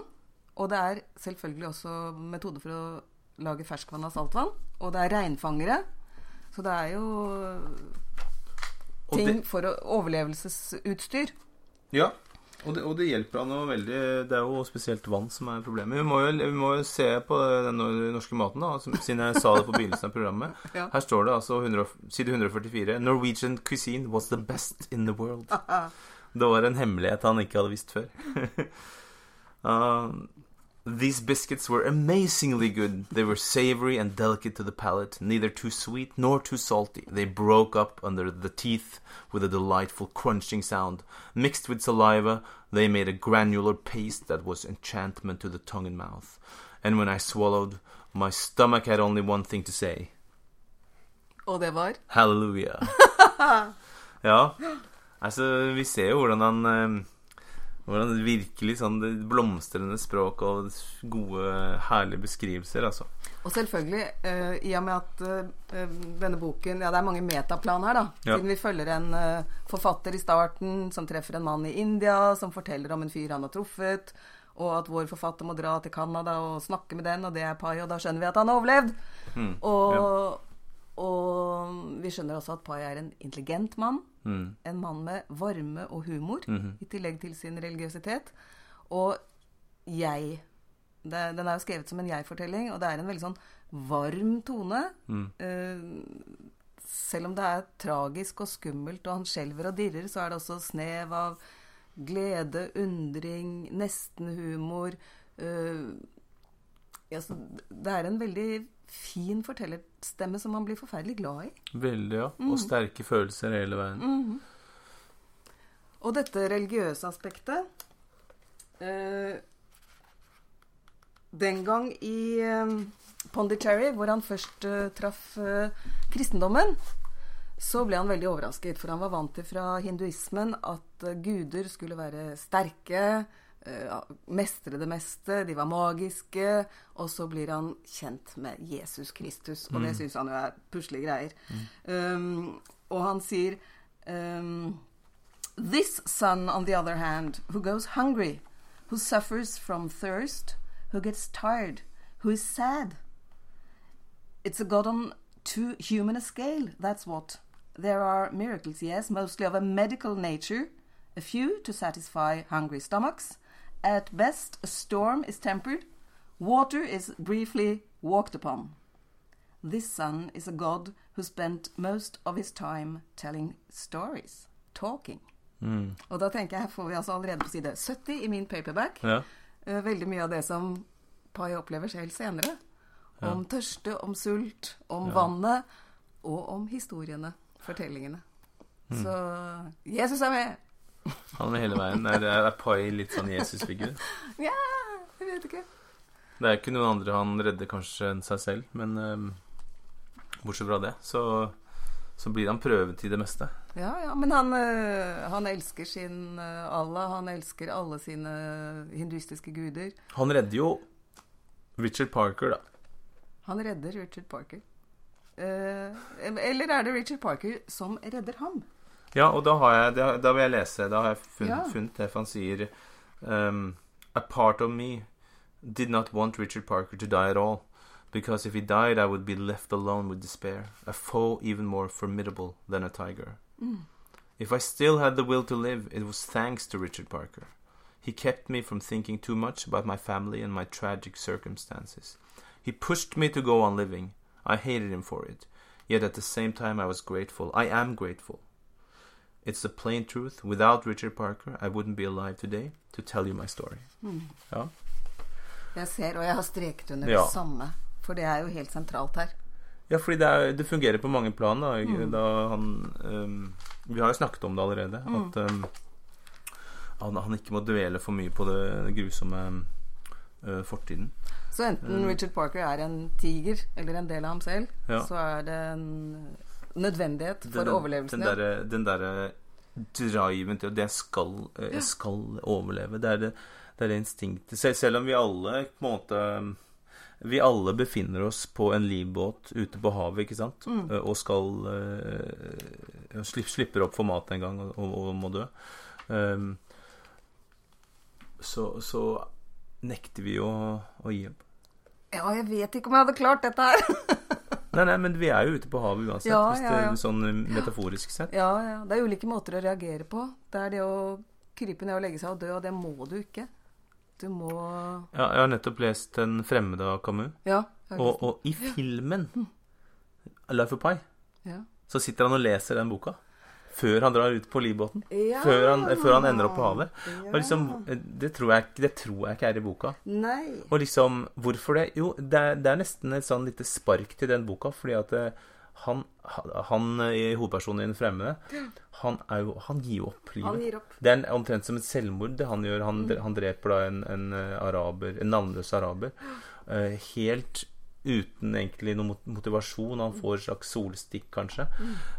S2: Og det er selvfølgelig også metoder for å lage ferskvann av saltvann. Og det er reinfangere. Så det er jo ting
S1: det,
S2: for overlevelsesutstyr.
S1: ja. Og det, og det hjelper han jo veldig Det er jo spesielt vann som er problemet. Vi må jo, vi må jo se på den norske maten, da, som- siden jeg sa det på begynnelsen av programmet.
S2: Ja.
S1: Her står det altså 100, side 144 Norwegian cuisine was the best in the world. Det var en hemmelighet han ikke hadde visst før. um, these biscuits were amazingly good. They were savory and delicate to the palate, neither too sweet nor too salty. They broke up under the teeth with a delightful crunching sound. Mixed with saliva, they made a granular paste that was enchantment to the tongue and mouth. And when I swallowed, my stomach had only one thing to say.
S2: Og det var
S1: Hallelujah. ja. Altså, vi ser jo hvordan han eh, Hvordan det virkelig sånn det blomstrende språk og gode, herlige beskrivelser, altså.
S2: Og selvfølgelig, uh, i og med at uh, denne boken Ja, det er mange metaplan her, da.
S1: Ja.
S2: Siden vi følger en uh, forfatter i starten som treffer en mann i India, som forteller om en fyr han har truffet, og at vår forfatter må dra til Canada og snakke med den, og det er Pai, og da skjønner vi at han har overlevd.
S1: Mm.
S2: Og, og vi skjønner også at Pai er en intelligent mann.
S1: Mm.
S2: En mann med varme og humor,
S1: Mhm.
S2: i tillegg til sin religiøsitet. Og jeg det, Den er jo skrevet som en jeg-fortelling, og det er en veldig sånn varm tone.
S1: Mm.
S2: Uh, selv om det er tragisk og skummelt, og han skjelver og dirrer, så er det også snev av glede, undring, nesten-humor. Uh, ja, det er en veldig fin fortellerstemme som man blir forferdelig glad i.
S1: Veldig, ja. Og sterke følelser hele veien.
S2: Og dette religiøse aspektet eh, Den gang i eh, Pondicherry, hvor han først eh, traff eh, kristendommen, så ble han veldig overrasket, for han var vant til fra hinduismen at eh, guder skulle være sterke, mestre det meste, de var magiske, og så blir han kjent med Jesus Kristus, og det syns han jo er puslige greier. Um, og han sier um, This son, on the other hand, who goes hungry, who suffers from thirst, who gets tired, who is sad. It's a god on too human a scale, that's what. There are miracles, yes, mostly of a medical nature, a few to satisfy hungry stomachs. At best, a storm is tempered, water is briefly walked upon. This son is a god who spent most of his time telling stories, talking.
S1: Mm.
S2: Og da tenker jeg, her får vi altså allerede på side 70 i min paperback
S1: Ja.
S2: eh, veldig mye av det som Pai opplever selv senere.
S1: Ja.
S2: Om tørste, om sult, om
S1: Ja.
S2: vannet, og om historiene. Fortellingene.
S1: Mm.
S2: Så Jesus er med!
S1: Han er hele veien. Er, er Pai litt sånn Jesus-figur?
S2: Ja, jeg vet ikke.
S1: Det er ikke noen andre han redder kanskje enn seg selv, men um, bortsett fra det, så, så blir han prøvet i det meste.
S2: Ja, ja, men han, øh, han elsker sin øh, Allah. Han elsker alle sine hinduistiske guder.
S1: Han redder jo Richard Parker, da.
S2: Han redder Richard Parker. Eh, eller er det Richard Parker som redder ham?
S1: Ja, og da, har jeg, da, da vil jeg lese. Da har jeg funnet,
S2: Ja.
S1: funnet det, for han sier um, A part of me did not want Richard Parker to die at all. Because if he died, I would be left alone with despair, a foe even more formidable than a tiger. If I still had the will to live, it was thanks to Richard Parker. He kept me from thinking too much about my family and my tragic circumstances. He pushed me to go on living. I hated him for it. Yet at the same time, I was grateful. I am grateful. It's the plain truth. Without Richard Parker, I wouldn't be alive today to tell you my story. Ja.
S2: Jeg ser, og jeg har streket under
S1: Ja.
S2: det samme. For det er jo helt sentralt her.
S1: Ja, fordi det, er, det fungerer på mange plan. Da,
S2: Mm.
S1: da han um, Vi har jo snakket om det allerede.
S2: Mm.
S1: At um, han, han ikke må dvele for mye på det grusomme uh, fortiden.
S2: Så enten
S1: Mm.
S2: Richard Parker er en tiger, eller en del av ham selv,
S1: Ja.
S2: så er det en nødvendighet for
S1: Den-
S2: overlevelsen.
S1: Den derre den derre driven til at jeg skal, eh, jeg skal overleve. Det er det, det er det instinktet. Selv, selv om vi alle på en måte Vi alle befinner oss på en livbåt ute på havet, ikke sant?
S2: Mm.
S1: Eh, Og skal uh, slipp, Slipper opp for mat en gang og, og, og må dø. Um, så, så nekter vi å, å gi opp.
S2: Ja, jeg vet ikke om jeg hadde klart dette her.
S1: Nei, nei, men vi er jo ute på havet uansett,
S2: Ja,
S1: hvis det er sånn metaforisk sett.
S2: ja, ja. Det er ulike måter å reagere på. Det er det å krype ned og legge seg og dø, og det må du ikke. Du må
S1: Ja, jeg har nettopp lest 'Den fremmede' av Camus.
S2: Ja.
S1: Og, og i filmen 'Life of Pi'
S2: ja.
S1: så sitter han og leser den boka. Før han drar ut på livbåten.
S2: Ja.
S1: Før, han, før han ender opp på havet.
S2: Ja.
S1: Og liksom, det, tror jeg, det tror jeg ikke er i boka.
S2: Nei.
S1: Og liksom, hvorfor det? Jo, det er, det er nesten et sånn lite spark til den boka, fordi at eh, han, han eh, i hovedpersonen i Den fremmede, han, jo, han gir jo opp livet.
S2: Han gir opp.
S1: Det er omtrent som et selvmord det han gjør. Han, han dreper da en, en eh, araber, en navnløs araber. eh, helt uten egentlig noen motivasjon. Han får et slags solstikk, kanskje.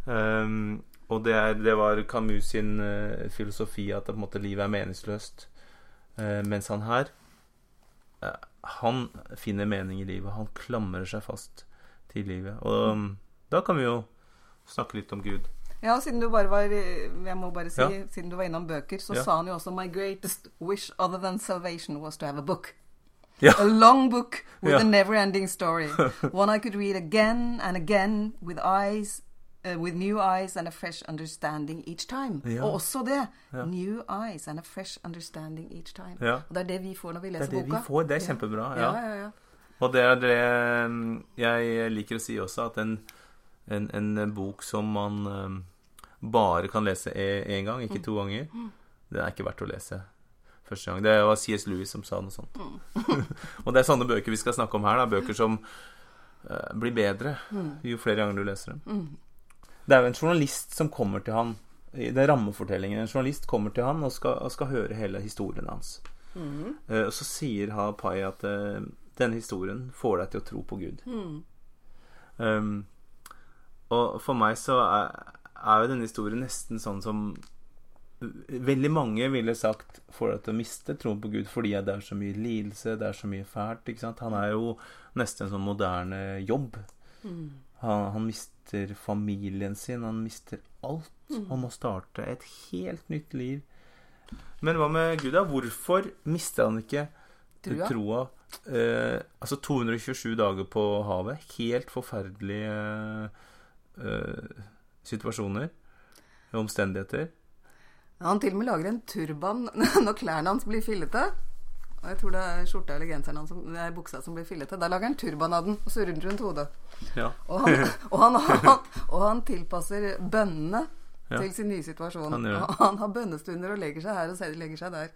S1: Um, og det, er, det var Camus sin uh, filosofi at måte, livet er meningsløst. Uh, mens han her uh, Han finner mening i livet. Han klamrer seg fast til livet. Og um, da kan vi jo snakke litt om Gud.
S2: Ja, siden du bare var Jeg må bare si,
S1: Ja.
S2: siden du var innom bøker, så
S1: Ja.
S2: sa han jo også My greatest wish other than salvation was to have a book.
S1: Ja.
S2: A long book with a never-ending story. One I could read again and again with eyes uh, with new eyes and a fresh understanding each time.
S1: Ja.
S2: Og også det.
S1: Ja.
S2: New eyes and a fresh understanding each time.
S1: Ja.
S2: Og det er det vi får når vi leser boka.
S1: Det er det vi får. Det er kjempebra.
S2: Ja, ja, ja.
S1: Og det er det um, jeg liker å si også, at en, en, en bok som man um, bare kan lese én gang, ikke to ganger, det er ikke verdt å lese første gang. Det var C.S. Lewis som sa noe sånt. og det er sånne bøker vi skal snakke om her. Da. Bøker som uh, blir bedre jo flere ganger du leser dem. Det er jo en journalist som kommer til han i den rammefortellingen. En journalist kommer til han og skal, og skal høre hele historien hans. Eh, og så sier ha Pai at uh, denne historien får deg til å tro på Gud. Um, og for meg så er, er jo denne historien nesten sånn som Veldig mange ville sagt får deg til å miste troen på Gud fordi det er så mye lidelse, det er så mye fælt. ikke sant? Han er jo nesten en sånn moderne jobb. Han, han mister familien sin, han mister alt. Han må starte et helt nytt liv. Men hva med Gud, da? Hvorfor mister han ikke
S2: troa?
S1: troa? Eh, altså 227 dager på havet. Helt forferdelige eh, situasjoner. Omstendigheter.
S2: Han til og med lager en turban når klærne hans blir fillete. Og jeg tror det er skjorta eller genseren hans som, er buksa som blir fillete. Da lager han turban av den og surrer den rundt hodet.
S1: Ja.
S2: Og han, og han, han, og han tilpasser bønnene
S1: Ja.
S2: til sin nye situasjon.
S1: Han
S2: han har bønnestunder og legger seg her og legger seg der.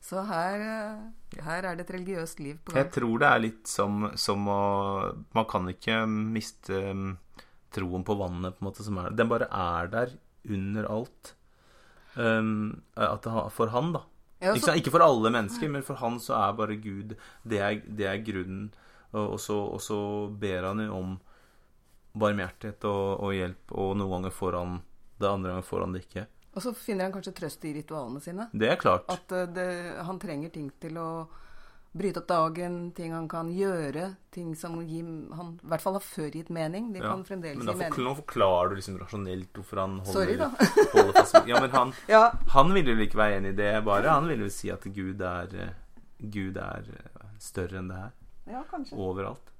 S2: Så her, eh, her er det et religiøst liv på gang.
S1: Jeg tror det er litt som, som å Man kan ikke miste um, troen på vannet, på en måte, som er Den bare er der under alt. Um, at det, for han, da.
S2: Ja,
S1: ikke,
S2: så-
S1: sant? ikke for alle mennesker, men for han så er bare Gud Det er, det er grunnen. Og, og, så, og så ber han jo om barmhjertighet og, og hjelp, og noen ganger får han det, andre ganger får han det ikke.
S2: Og så finner han kanskje trøst i ritualene sine.
S1: Det er klart.
S2: At eh, det, han trenger ting til å bryte opp dagen, ting han kan gjøre, ting som gir, han i hvert fall har før gitt mening. De
S1: Ja,
S2: kan fremdeles
S1: Men
S2: gi mening.
S1: nå forklarer du liksom rasjonelt hvorfor han holder,
S2: Sorry, da.
S1: holder fast Ja, men han,
S2: Ja,
S1: han ville vel ikke være enig i det, bare. Han ville vel si at Gud er, eh, Gud er eh, større enn det her.
S2: ja, kanskje.
S1: Overalt.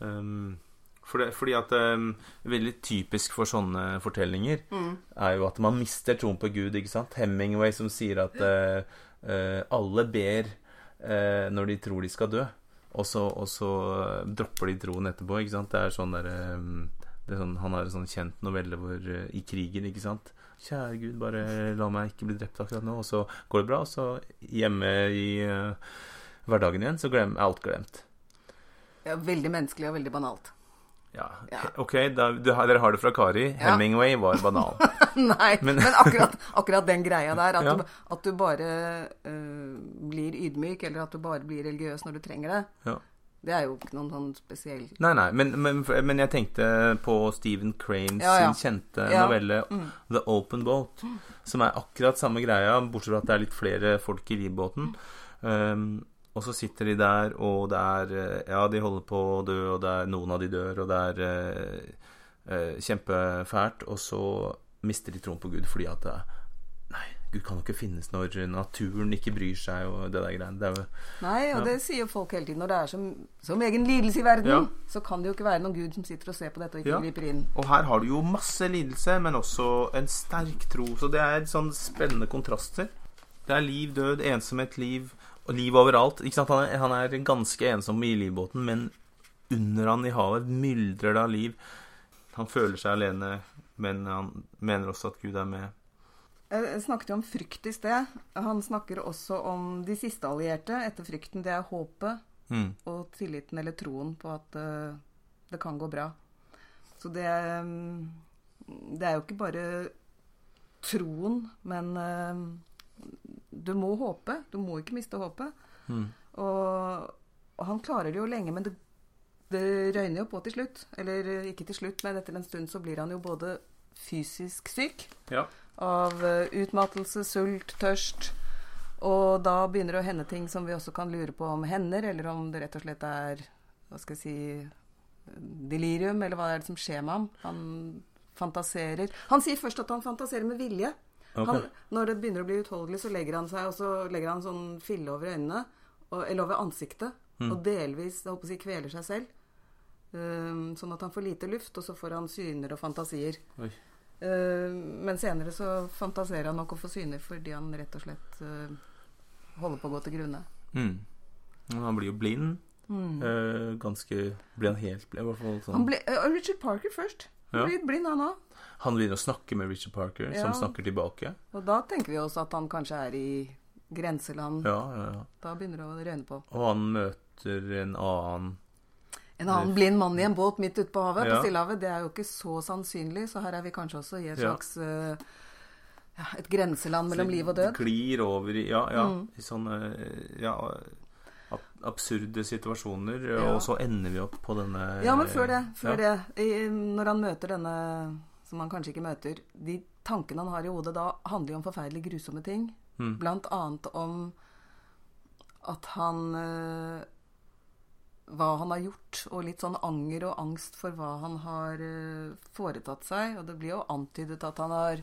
S1: Um, for det, fordi at um, Veldig typisk for sånne fortellinger
S2: Mm.
S1: er jo at man mister troen på Gud. ikke sant? Hemingway som sier at uh, uh, alle ber eh, når de tror de skal dø, og så, og så eh, dropper de troen etterpå. ikke sant? Det er sånn der, eh, det er sånn, Han har en sånn kjent novelle hvor, eh, i krigen, ikke sant. Kjære Gud, bare la meg ikke bli drept akkurat nå. Og så går det bra, og så hjemme i uh, hverdagen igjen, så glem, er alt glemt.
S2: Ja, veldig menneskelig og veldig banalt.
S1: Ja. OK, da, du, dere har det fra Kari. Hemingway var banal.
S2: Nei, men,
S1: Men-
S2: akkurat, akkurat den greia der, at, du, at du bare uh, blir ydmyk, eller at du bare blir religiøs når du trenger det,
S1: Ja.
S2: det er jo ikke noen sånn spesiell
S1: Nei, nei, men, men, men jeg tenkte på Stephen Cranes
S2: Ja, ja.
S1: sin kjente
S2: Ja.
S1: novelle
S2: Mm.
S1: The Open Boat, som er akkurat samme greia, bortsett fra at det er litt flere folk i livbåten. Um, og så sitter de der, og det er eh, Ja, de holder på å dø, og det er noen av de dør, og det er eh, eh, kjempefælt, og så mister de troen på Gud fordi at det er Nei, Gud kan jo ikke finnes når naturen ikke bryr seg, og det der greiene. Det er jo
S2: Nei, og
S1: Ja.
S2: det sier jo folk hele tiden. Når det er som, som egen lidelse i verden,
S1: Ja.
S2: så kan det jo ikke være noen gud som sitter og ser på dette og ikke
S1: Ja.
S2: griper inn.
S1: Og her har du jo masse lidelse, men også en sterk tro. Så det er sånn spennende kontraster. Det er liv, død, ensomhet, liv og liv overalt. Ikke sant? Han, er, han er ganske ensom i livbåten, men under han i havet myldrer det av liv. Han føler seg alene, men han mener også at Gud er med.
S2: Jeg snakket jo om frykt i sted. Han snakker også om de siste allierte etter frykten. Det er håpet
S1: Mm.
S2: og tilliten eller troen på at eh, det kan gå bra. Så det mm, Det er jo ikke bare troen, men eh, du må håpe. Du må ikke miste håpet.
S1: Mm.
S2: Og, og han klarer det jo lenge, men det, det røyner jo på til slutt. Eller eh, ikke til slutt, men etter en stund så blir han jo både fysisk syk
S1: Ja.
S2: av eh, utmattelse, sult, tørst. Og da begynner det å hende ting som vi også kan lure på om hender, eller om det rett og slett er hva skal jeg si delirium, eller hva er det som skjer med ham. Han fantaserer. Han sier først at han fantaserer med vilje.
S1: Ok.
S2: Han, når det begynner å bli utholdelig, så legger han seg og så legger han sånn fille over øynene, og, eller over ansiktet,
S1: Mm.
S2: og delvis jeg håper å si, kveler seg selv. Um, sånn at han får lite luft, og så får han syner og fantasier.
S1: Oi.
S2: Uh, men senere så fantaserer han nok å få syner fordi han rett og slett uh, holder på å gå til grunne.
S1: Mm. Han blir jo blind.
S2: Mm.
S1: Uh, ganske Blir han helt blind? I hvert fall sånn.
S2: Han ble, uh, Richard Parker først. Han
S1: Ja.
S2: litt blind, han òg.
S1: Han begynner å snakke med Richard Parker,
S2: Ja.
S1: som snakker tilbake.
S2: Og da tenker vi også at han kanskje er i grenseland.
S1: Ja, ja, ja.
S2: Da begynner det å røyne på.
S1: Og han møter en annen
S2: En annen blind mann i en båt midt ute på havet,
S1: Ja.
S2: på Stillehavet, det er jo ikke så sannsynlig, så her er vi kanskje også i et
S1: Ja.
S2: slags uh, ja, Et grenseland mellom liv og død.
S1: Det glir over i Ja, ja.
S2: Mm.
S1: I sånne ja, ab absurde situasjoner.
S2: Ja.
S1: Og så ender vi opp på denne
S2: Ja, men før det, før
S1: ja.
S2: det i, Når han møter denne som han kanskje ikke møter De tankene han har i hodet da, handler jo om forferdelig grusomme ting.
S1: Mm.
S2: Blant annet om at han øh, Hva han har gjort, og litt sånn anger og angst for hva han har øh, foretatt seg. Og det blir jo antydet at han har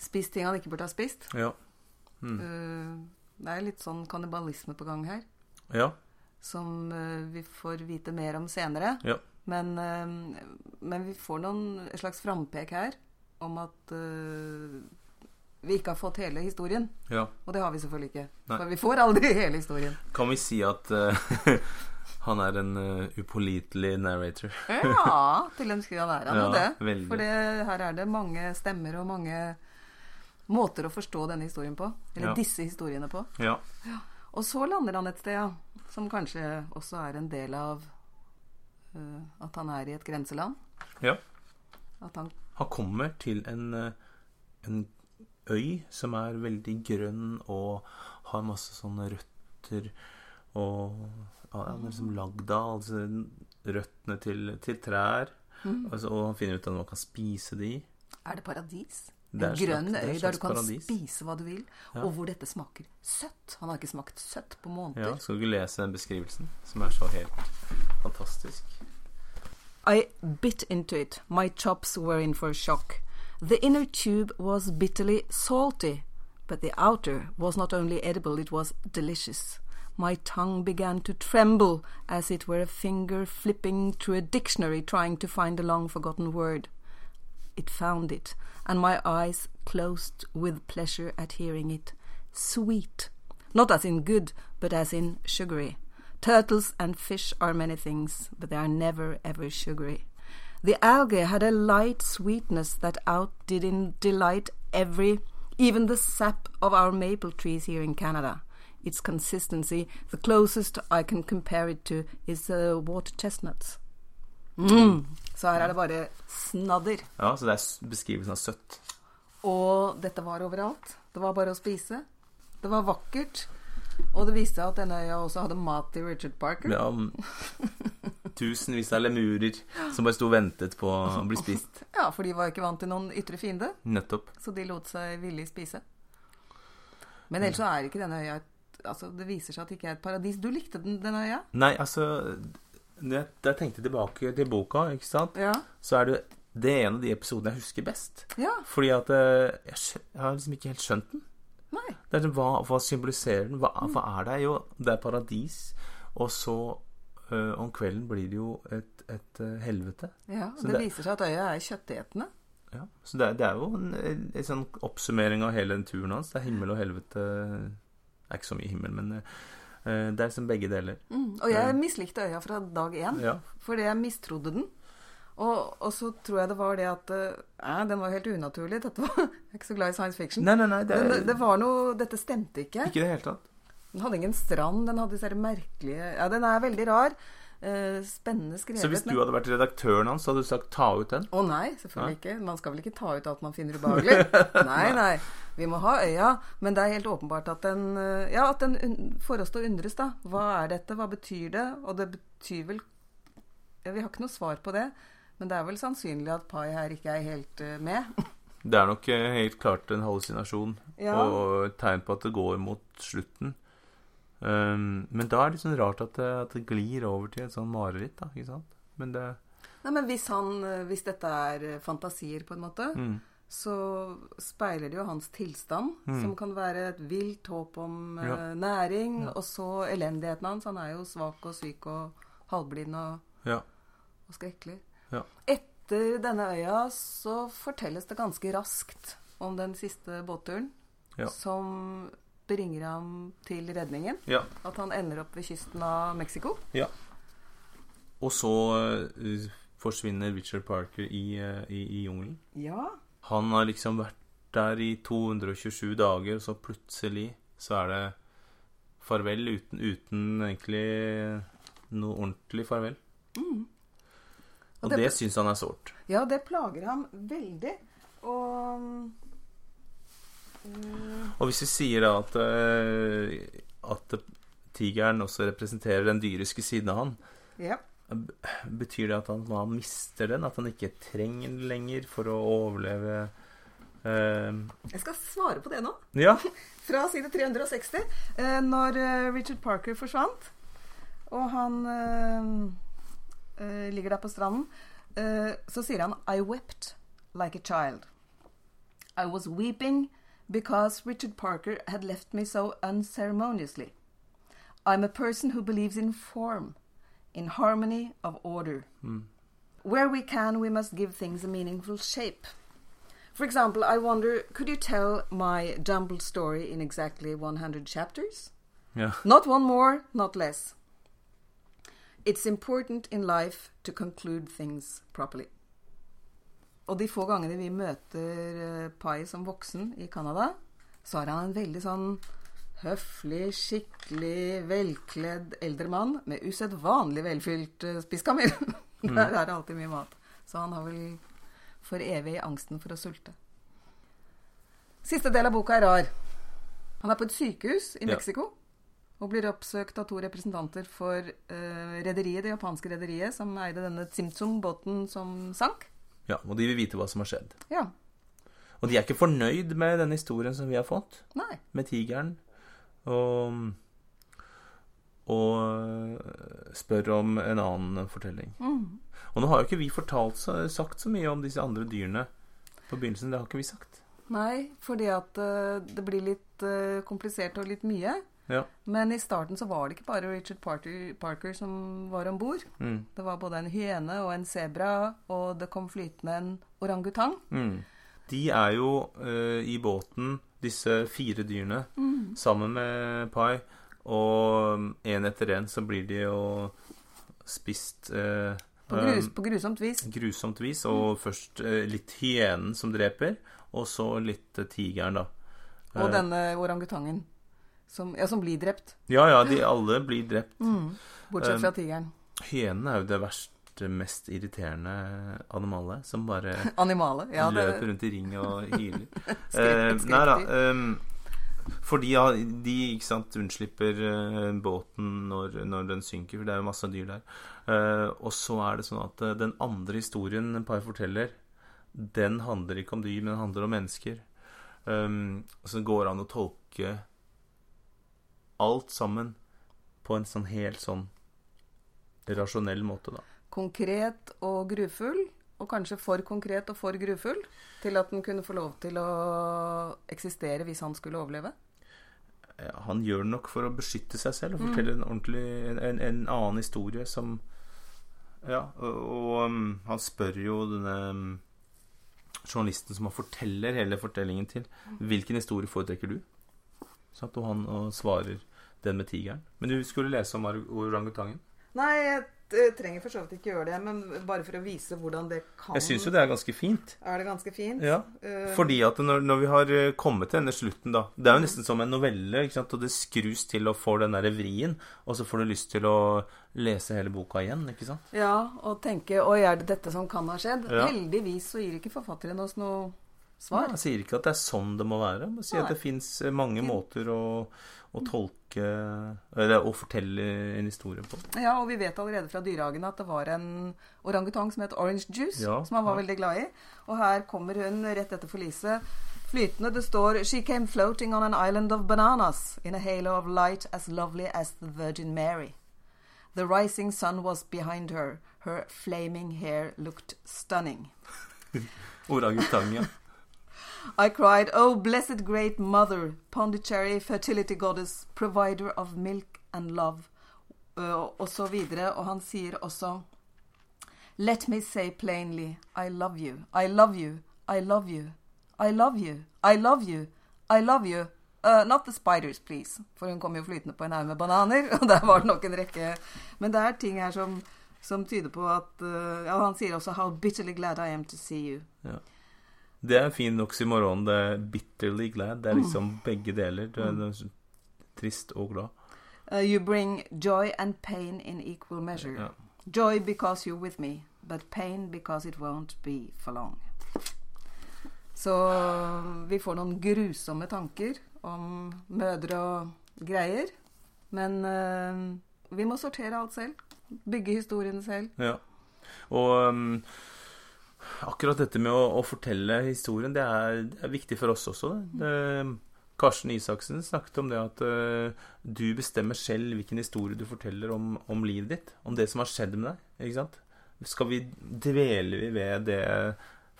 S2: spist ting han ikke burde ha spist.
S1: Ja. Mm.
S2: Uh, det er litt sånn kannibalisme på gang her,
S1: ja.
S2: som eh, vi får vite mer om senere.
S1: Ja.
S2: Men, eh, men vi får noen slags frampek her om at eh, vi ikke har fått hele historien.
S1: ja.
S2: Og det har vi selvfølgelig ikke.
S1: Nei.
S2: For vi får aldri hele historien.
S1: Kan vi si at uh, han er en uh, upålitelig narrator?
S2: Ja, til en skru han er han jo
S1: Ja,
S2: det.
S1: veldig.
S2: For det, her er det mange stemmer og mange, måter å forstå denne historien på. Eller
S1: Ja.
S2: disse historiene på.
S1: Ja. Ja.
S2: Og så lander han et sted, ja. Som kanskje også er en del av uh, at han er i et grenseland.
S1: ja.
S2: At han
S1: Han kommer til en, eh, en øy som er veldig grønn og har masse sånne røtter og ja, er liksom lagd av altså røttene til, til trær. Altså, og han finner ut at man kan spise de.
S2: Er det paradis? En grønn øy der du kan
S1: paradis.
S2: spise hva du vil,
S1: Ja.
S2: og hvor dette smaker søtt. Han har ikke smakt søtt på måneder.
S1: Ja, Skal du lese den beskrivelsen, som er så helt fantastisk?
S2: I bit into it. My chops were in for a shock. The inner tube was bitterly salty, but the outer was not only edible, it was delicious. My tongue began to tremble as it were a finger flipping through a dictionary trying to find a long forgotten word. It found it, and my eyes closed with pleasure at hearing it. Sweet. Not as in good, but as in sugary. Turtles and fish are many things, but they are never ever sugary. The algae had a light sweetness that outdid in delight every, even the sap of our maple trees here in Canada. Its consistency, the closest I can compare it to, is uh, water chestnuts. Mm. Så her er det bare snadder.
S1: Ja, Så det er beskrivelsen av søtt.
S2: Og dette var overalt. Det var bare å spise. Det var vakkert. Og det viste seg at denne øya også hadde mat til Richard Parker.
S1: Ja, tusenvis av lemurer som bare sto og ventet på å bli spist.
S2: Ja, for de var ikke vant til noen ytre fiende,
S1: Nettopp.
S2: så de lot seg villig spise. Men ellers så er ikke denne øya et Altså, det viser seg at det ikke er et paradis. Du likte den, denne øya?
S1: Nei, altså når jeg, da jeg tenkte tilbake til boka, ikke sant,
S2: Ja.
S1: så er det det er en av de episodene jeg husker best.
S2: Ja.
S1: Fordi at eh, jeg, jeg har liksom ikke helt skjønt den.
S2: Nei.
S1: Det er sånn, hva, hva symboliserer den? Hva, hva er det? Jo, det er paradis. Og så øh, om kvelden blir det jo et, et eh, helvete.
S2: Ja,
S1: og
S2: det,
S1: det-
S2: viser seg at øya er kjøttetende.
S1: Ja. Så det, det er jo en, en, en sånn oppsummering av hele den turen hans. Det er himmel og helvete. Det er ikke så mye himmel, men det er som begge deler.
S2: Mm. Og jeg mislikte øya fra dag én.
S1: Ja.
S2: Fordi jeg mistrodde den. Og, og så tror jeg det var det at eh, Den var helt unaturlig. Dette var, jeg er ikke så glad i science fiction.
S1: Nei, nei, nei. Det
S2: det, det var noe Dette stemte ikke.
S1: ikke det hele tatt.
S2: Den hadde ingen strand. Den hadde disse merkelige Ja, den er veldig rar. Eh, spennende skrevet.
S1: Så hvis du hadde vært redaktøren hans, så hadde du sagt ta ut den?
S2: Å nei, selvfølgelig ikke. Man skal vel ikke ta ut alt man finner ubehagelig. nei, nei. Vi må ha øya. Men det er helt åpenbart at den eh, Ja, at den får oss til å undres, da. Hva er dette? Hva betyr det? Og det betyr vel ja, Vi har ikke noe svar på det. Men det er vel sannsynlig at Pai her ikke er helt uh, med.
S1: Det er nok helt klart en hallusinasjon
S2: Ja.
S1: og et tegn på at det går mot slutten. Um, men da er det sånn rart at det, at det glir over til et sånn mareritt, da. Ikke sant? Men det
S2: Nei, men hvis, han, eh, hvis dette er eh, fantasier, på en måte,
S1: mm,
S2: så speiler det jo hans tilstand, som kan være et vilt håp om
S1: ja.
S2: uh, næring, og så elendigheten hans. Han er jo svak og syk og halvblind og,
S1: Ja.
S2: og skrekkelig.
S1: Ja.
S2: Etter denne øya så fortelles det ganske raskt om den siste båtturen,
S1: Ja.
S2: som bringer ham til redningen.
S1: ja.
S2: At han ender opp ved kysten av Mexico.
S1: ja. Og så uh, forsvinner Richard Parker i, uh, i, i jungelen.
S2: Ja.
S1: Han har liksom vært der i 227 dager, og så plutselig så er det farvel uten, uten egentlig noe ordentlig farvel.
S2: Og
S1: Og
S2: det-
S1: det syns han er sårt.
S2: Ja, det plager ham veldig. Og mm,
S1: Og hvis vi sier da at, eh, at tigeren også representerer den dyriske siden av han,
S2: Ja.
S1: betyr det at han, han mister den? At han ikke trenger den lenger for å overleve eh,
S2: Jeg skal svare på det nå.
S1: Ja.
S2: Fra side 360. Eh, når eh, Richard Parker forsvant, og han eh, eh, ligger der på stranden, eh, så sier han I wept like a child. I was weeping because Richard Parker had left me so unceremoniously. I'm a person who believes in form, in harmony of order. Hmm. Where we can, we must give things a meaningful shape. For example, I wonder could you tell my jumbled story in exactly 100 chapters?
S1: ja.
S2: Not one more, not less. It's important in life to conclude things properly. Og de få gangene vi møter eh, Pai som voksen i Canada, så er han en veldig sånn høflig, skikkelig, velkledd eldre mann med usedvanlig velfylt spiskammer. spiskammel. Der er det alltid mye mat. Så han har vel for evig angsten for å sulte. Siste del av boka er rar. Han er på et sykehus i
S1: Ja.
S2: Mexico og blir oppsøkt av to representanter for uh, rederiet, det japanske rederiet som eide denne Tsimtsum-båten som sank.
S1: Ja, og de vil vite hva som har skjedd.
S2: Ja.
S1: Og de er ikke fornøyd med denne historien som vi har fått,
S2: Nei.
S1: med tigeren. Og, og øh, spør om en annen fortelling.
S2: Mm.
S1: Og nå har jo ikke vi fortalt sagt så mye om disse andre dyrene på begynnelsen. Det har ikke vi sagt.
S2: Nei, fordi at eh, det blir litt eh, komplisert og litt mye.
S1: Ja.
S2: Men i starten så var det ikke bare Richard Parker, Parker som var om bord.
S1: Mm.
S2: Det var både en hyene og en sebra, og det kom flytende en orangutang.
S1: Mm. De er jo uh, i båten, disse fire dyrene, sammen med Pai. Og en etter en så blir de jo spist uh,
S2: På, grus,
S1: øh,
S2: på grusomt vis.
S1: grusomt vis. Og først uh, litt hyenen som dreper, og så litt tigeren, da.
S2: Og
S1: Eh,
S2: denne orangutangen som, ja, som blir drept.
S1: Ja, ja, de alle blir drept.
S2: Bortsett
S1: Um,
S2: fra tigeren.
S1: Hyenen er jo det verste, mest irriterende animalet. som bare
S2: Animalet. Ja, det,
S1: løper rundt i ring og hyler. Eh, nei da. ehm, fordi ja, de ikke sant, unnslipper eh, båten når, når den synker, for det er jo masse dyr der. Eh, og så er det sånn at eh, den andre historien Pai forteller, den handler ikke om dyr, men den handler om mennesker. Um, så går det an å tolke alt sammen på en sånn helt sånn rasjonell måte, da.
S2: konkret og grufull, og kanskje for konkret og for grufull, til at den kunne få lov til å eksistere hvis han skulle overleve.
S1: Han gjør det nok for å beskytte seg selv og fortelle en ordentlig en, en, en annen historie som Ja, og, og um, han spør jo denne um, journalisten som han forteller hele fortellingen til, hvilken historie foretrekker du? Sånn, Og han og svarer den med tigeren. Men du skulle lese om orangutangen?
S2: Nei, jeg trenger for så vidt ikke gjøre det, men bare for å vise hvordan det kan
S1: Jeg syns jo det er ganske fint.
S2: Er det ganske fint?
S1: Ja,
S2: Eh,
S1: Fordi at når, når vi har eh, kommet til denne slutten, da Det er jo nesten som en novelle, ikke sant? og det skrus til og får den derre vrien, og så får du lyst til å lese hele boka igjen, ikke sant?
S2: ja, og tenke Oi, er det dette som kan ha skjedd?
S1: Ja.
S2: Heldigvis så gir ikke forfatteren oss noe svar.
S1: jeg sier ikke at det er sånn det må være, Jeg sier
S2: Nei.
S1: at det fins mange måter å, å tolke Eller å fortelle en historie på.
S2: Ja, og vi vet allerede fra dyrehagen at det var en orangutang som het Orange Juice,
S1: Ja,
S2: som han var
S1: ja.
S2: veldig glad i. Og her kommer hun rett etter forliset. Flytende. Det står She came floating on an island of bananas in a halo of light as lovely as the Virgin Mary. The rising sun was behind her. Her flaming hair looked stunning.
S1: Orangutang, ja.
S2: I cried, Oh, blessed great mother, Pondicherry, fertility goddess, provider of milk and love, uh, og så videre. Og han sier også Let me say plainly, I love you, I love you, I love you, I love you, I love you, I love you. Uh, not the spiders, please. For hun kom jo flytende på en haug med bananer, og der var det nok en rekke Men det er ting her som, som tyder på at uh, Ja, han sier også How bitterly glad I am to see you.
S1: Det er fin oksymoron. Det er bitterly glad. Det er liksom begge deler. Det er, det er trist og glad.
S2: Uh, you bring joy and pain in equal measure.
S1: Ja.
S2: Joy because you're with me, but pain because it won't be for long. Så vi får noen grusomme tanker om mødre og greier. Men uh, vi må sortere alt selv. Bygge historiene selv.
S1: Ja. Og um, akkurat dette med å, å fortelle historien, det er, det er viktig for oss også. Det. Det, Karsten Isaksen snakket om det at uh, du bestemmer selv hvilken historie du forteller om, om livet ditt. Om det som har skjedd med deg. ikke sant? Skal vi dvele vi ved det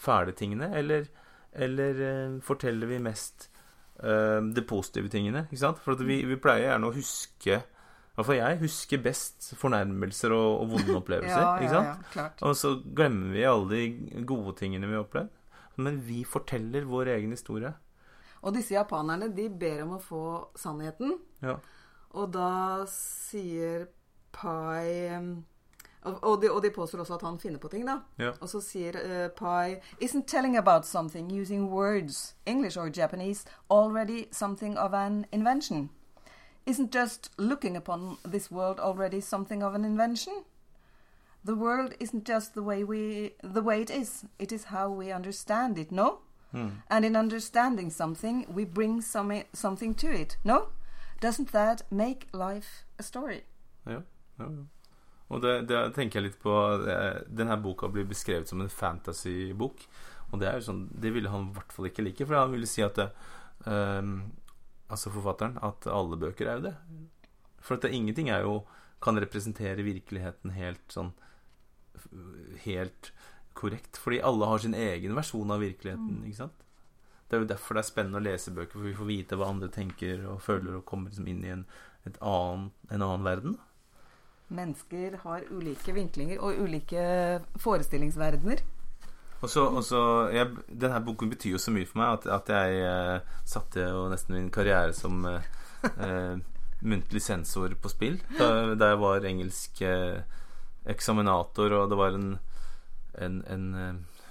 S1: fæle tingene, eller, eller uh, forteller vi mest uh, de positive tingene? ikke sant? For vi, vi pleier gjerne å huske hvert fall jeg husker best fornærmelser og, og vonde opplevelser.
S2: Ja,
S1: ikke sant?
S2: ja, klart.
S1: Og så glemmer vi alle de gode tingene vi har opplevd. Men vi forteller vår egen historie.
S2: Og disse japanerne, de ber om å få sannheten.
S1: Ja.
S2: Og da sier Pai um, Og, og, de, og de påstår også at han finner på ting, da.
S1: Ja.
S2: Og så sier uh, Pai Isn't telling about something using words, English or Japanese, already something of an invention? Isn't just looking upon this world already something of an invention? The world isn't just the way we the way it is. It is how we understand it, no? And in understanding something, we bring some, something to it, no? Doesn't that make life a story?
S1: Ja, ja, ja. Og det, det tenker jeg litt på Denne boka blir beskrevet som en fantasybok. Og det er jo sånn Det ville han i hvert fall ikke like, for han ville si at det, ehm, Altså forfatteren at alle bøker er jo det. For at det, ingenting er jo kan representere virkeligheten helt sånn Helt korrekt. Fordi alle har sin egen versjon av virkeligheten, ikke sant? Det er jo derfor det er spennende å lese bøker, for vi får vite hva andre tenker og føler, og kommer liksom inn i en, et annen, en annen verden.
S2: Mennesker har ulike vinklinger og ulike forestillingsverdener.
S1: Og så, jeg, Denne boken betyr jo så mye for meg at, at jeg eh, satte jo nesten min karriere som eh, eh, muntlig sensor på spill da, da jeg var engelsk eh, eksaminator, og det var en, en, en eh,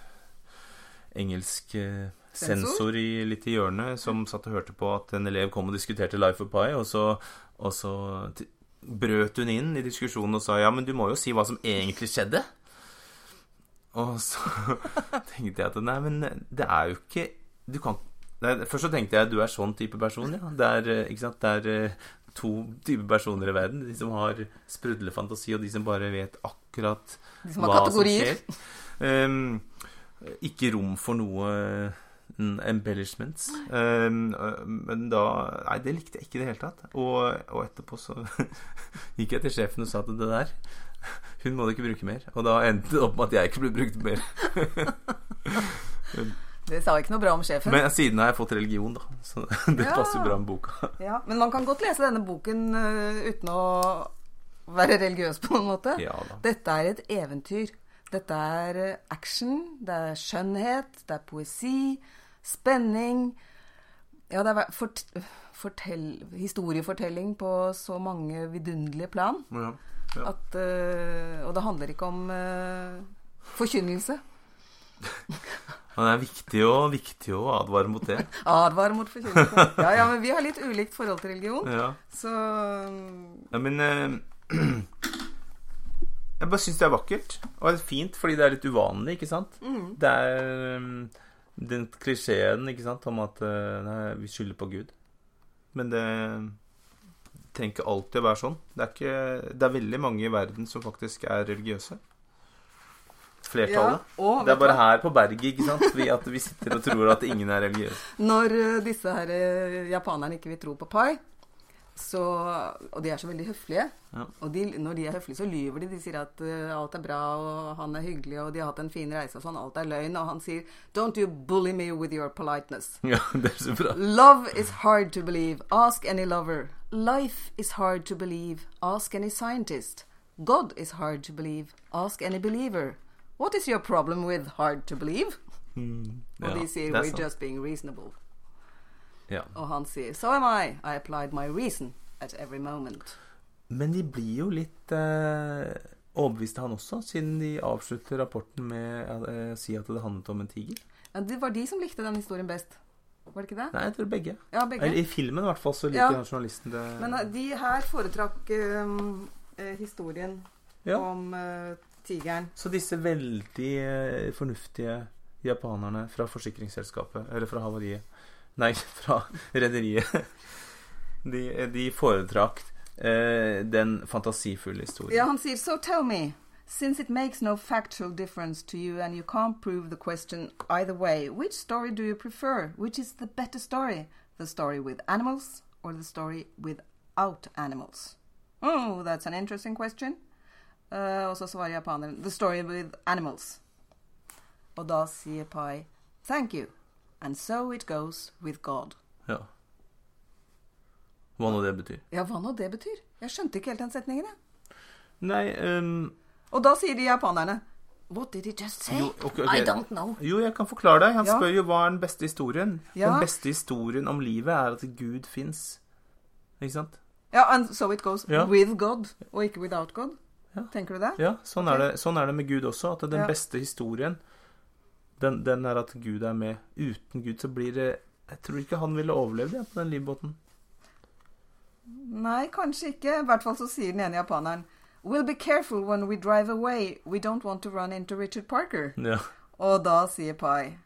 S1: engelsk eh,
S2: Sensor?
S1: i, litt i hjørnet som satt og hørte på at en elev kom og diskuterte Life of Pi, og så, og så brøt hun inn i diskusjonen og sa ja, men du må jo si hva som egentlig skjedde. Og så tenkte jeg at nei, men det er jo ikke Du kan nei, Først så tenkte jeg du er sånn type person, ja. Det er, eh, ikke sant? Det er eh, to typer personer i verden. De som har sprudlende fantasi, og de som bare vet akkurat
S2: som
S1: hva
S2: kategorier.
S1: som skjer. Um, ikke rom for noe mm, embellishments. Um, men da Nei, det likte jeg ikke i det hele tatt. Og, og etterpå så gikk jeg til sjefen og sa at det der Hun må du ikke bruke mer. Og da endte det opp med at jeg ikke ble brukt mer.
S2: Det sa ikke noe bra om sjefen.
S1: Men siden har jeg fått religion, da. Så det
S2: Ja.
S1: passer bra med boka.
S2: Ja, men man kan godt lese denne boken uh, uten å være religiøs på en måte.
S1: Ja da.
S2: Dette er et eventyr. Dette er eh, action, det er skjønnhet, det er poesi, spenning Ja, det er fort, fortell, historiefortelling på så mange vidunderlige plan.
S1: Ja. Ja.
S2: At, uh, og det handler ikke om uh, forkynnelse.
S1: Men det er viktig å, viktig å advare mot det.
S2: Advar mot forkynnelse. Ja, ja, men vi har litt ulikt forhold til religion.
S1: Ja.
S2: Så mm,
S1: Ja, men uh, Jeg bare syns det er vakkert. Og det er fint fordi det er litt uvanlig, ikke sant? Det er um, den klisjeen ikke sant, om at nei, vi skylder på Gud. Men det trenger ikke alltid å være sånn. Det er, ikke, det er veldig mange i verden som faktisk er religiøse. Flertallet.
S2: Ja, og
S1: det er bare
S2: hva?
S1: her på berget ikke sant? Vi, at vi sitter og tror at ingen er religiøse.
S2: Når eh, disse her eh, japanerne ikke vil tro på pai, så, og de er så veldig høflige
S1: Ja.
S2: Og de, når de er høflige, så lyver de. De sier at uh, alt er bra, og han er hyggelig, og de har hatt en fin reise og sånn. Alt er løgn. Og han sier 'Don't you bully me with your politeness'.
S1: Ja, det er så bra.
S2: Love is hard to believe. Ask any lover. Life is hard to believe. Ask any scientist. God is hard to believe. Ask any believer. What is your problem with hard to believe? Og
S1: Ja,
S2: de sier
S1: er
S2: we're
S1: sant.
S2: just being reasonable.
S1: Ja.
S2: Og han sier so am I. I applied my reason at every moment.
S1: Men de blir jo litt eh, overbeviste, han også, siden de avslutter rapporten med å eh, si at det handlet om en tiger.
S2: Ja, det var de som likte den historien best. Var det ikke det?
S1: Nei, jeg tror begge.
S2: Ja, begge.
S1: Eller, I filmen i hvert fall så liker
S2: Ja.
S1: journalisten det.
S2: Men eh, de her foretrakk um, historien
S1: Ja.
S2: om uh, tigeren.
S1: Så disse veldig fornuftige japanerne fra forsikringsselskapet, eller fra havariet Nei, fra rederiet. De, de foretrakk eh, den fantasifulle historien.
S2: Ja, han sier So tell me, since it makes no factual difference to you and you can't prove the question either way, which story do you prefer? Which is the better story? The story with animals or the story without animals? Oh, that's an interesting question. Uh, og så svarer japaneren The story with animals. Og da sier Pai Thank you. And so it goes with God.
S1: Ja. Hva nå det betyr.
S2: Ja, hva nå det betyr? Jeg skjønte ikke helt den setningen, jeg.
S1: Nei um...
S2: Og da sier de japanerne What did he just say?
S1: Jo, okay, okay.
S2: I don't know.
S1: Jo, jeg kan forklare deg. Han
S2: Ja.
S1: spør jo hva er den beste historien.
S2: Ja.
S1: Den beste historien om livet er at Gud fins. Ikke sant?
S2: Ja, and so it goes
S1: Ja.
S2: with God, og ikke without God. Tenker du det?
S1: Ja, sånn, er det, sånn er det med Gud også. At den
S2: Ja.
S1: beste historien, den, den er at Gud er med. Uten Gud så blir det Jeg tror ikke han ville overlevd ja, på den livbåten.
S2: Nei, kanskje ikke. I hvert fall så sier den ene japaneren We'll be careful when we drive away. We don't want to run into Richard Parker.
S1: Ja.
S2: Og da sier Pai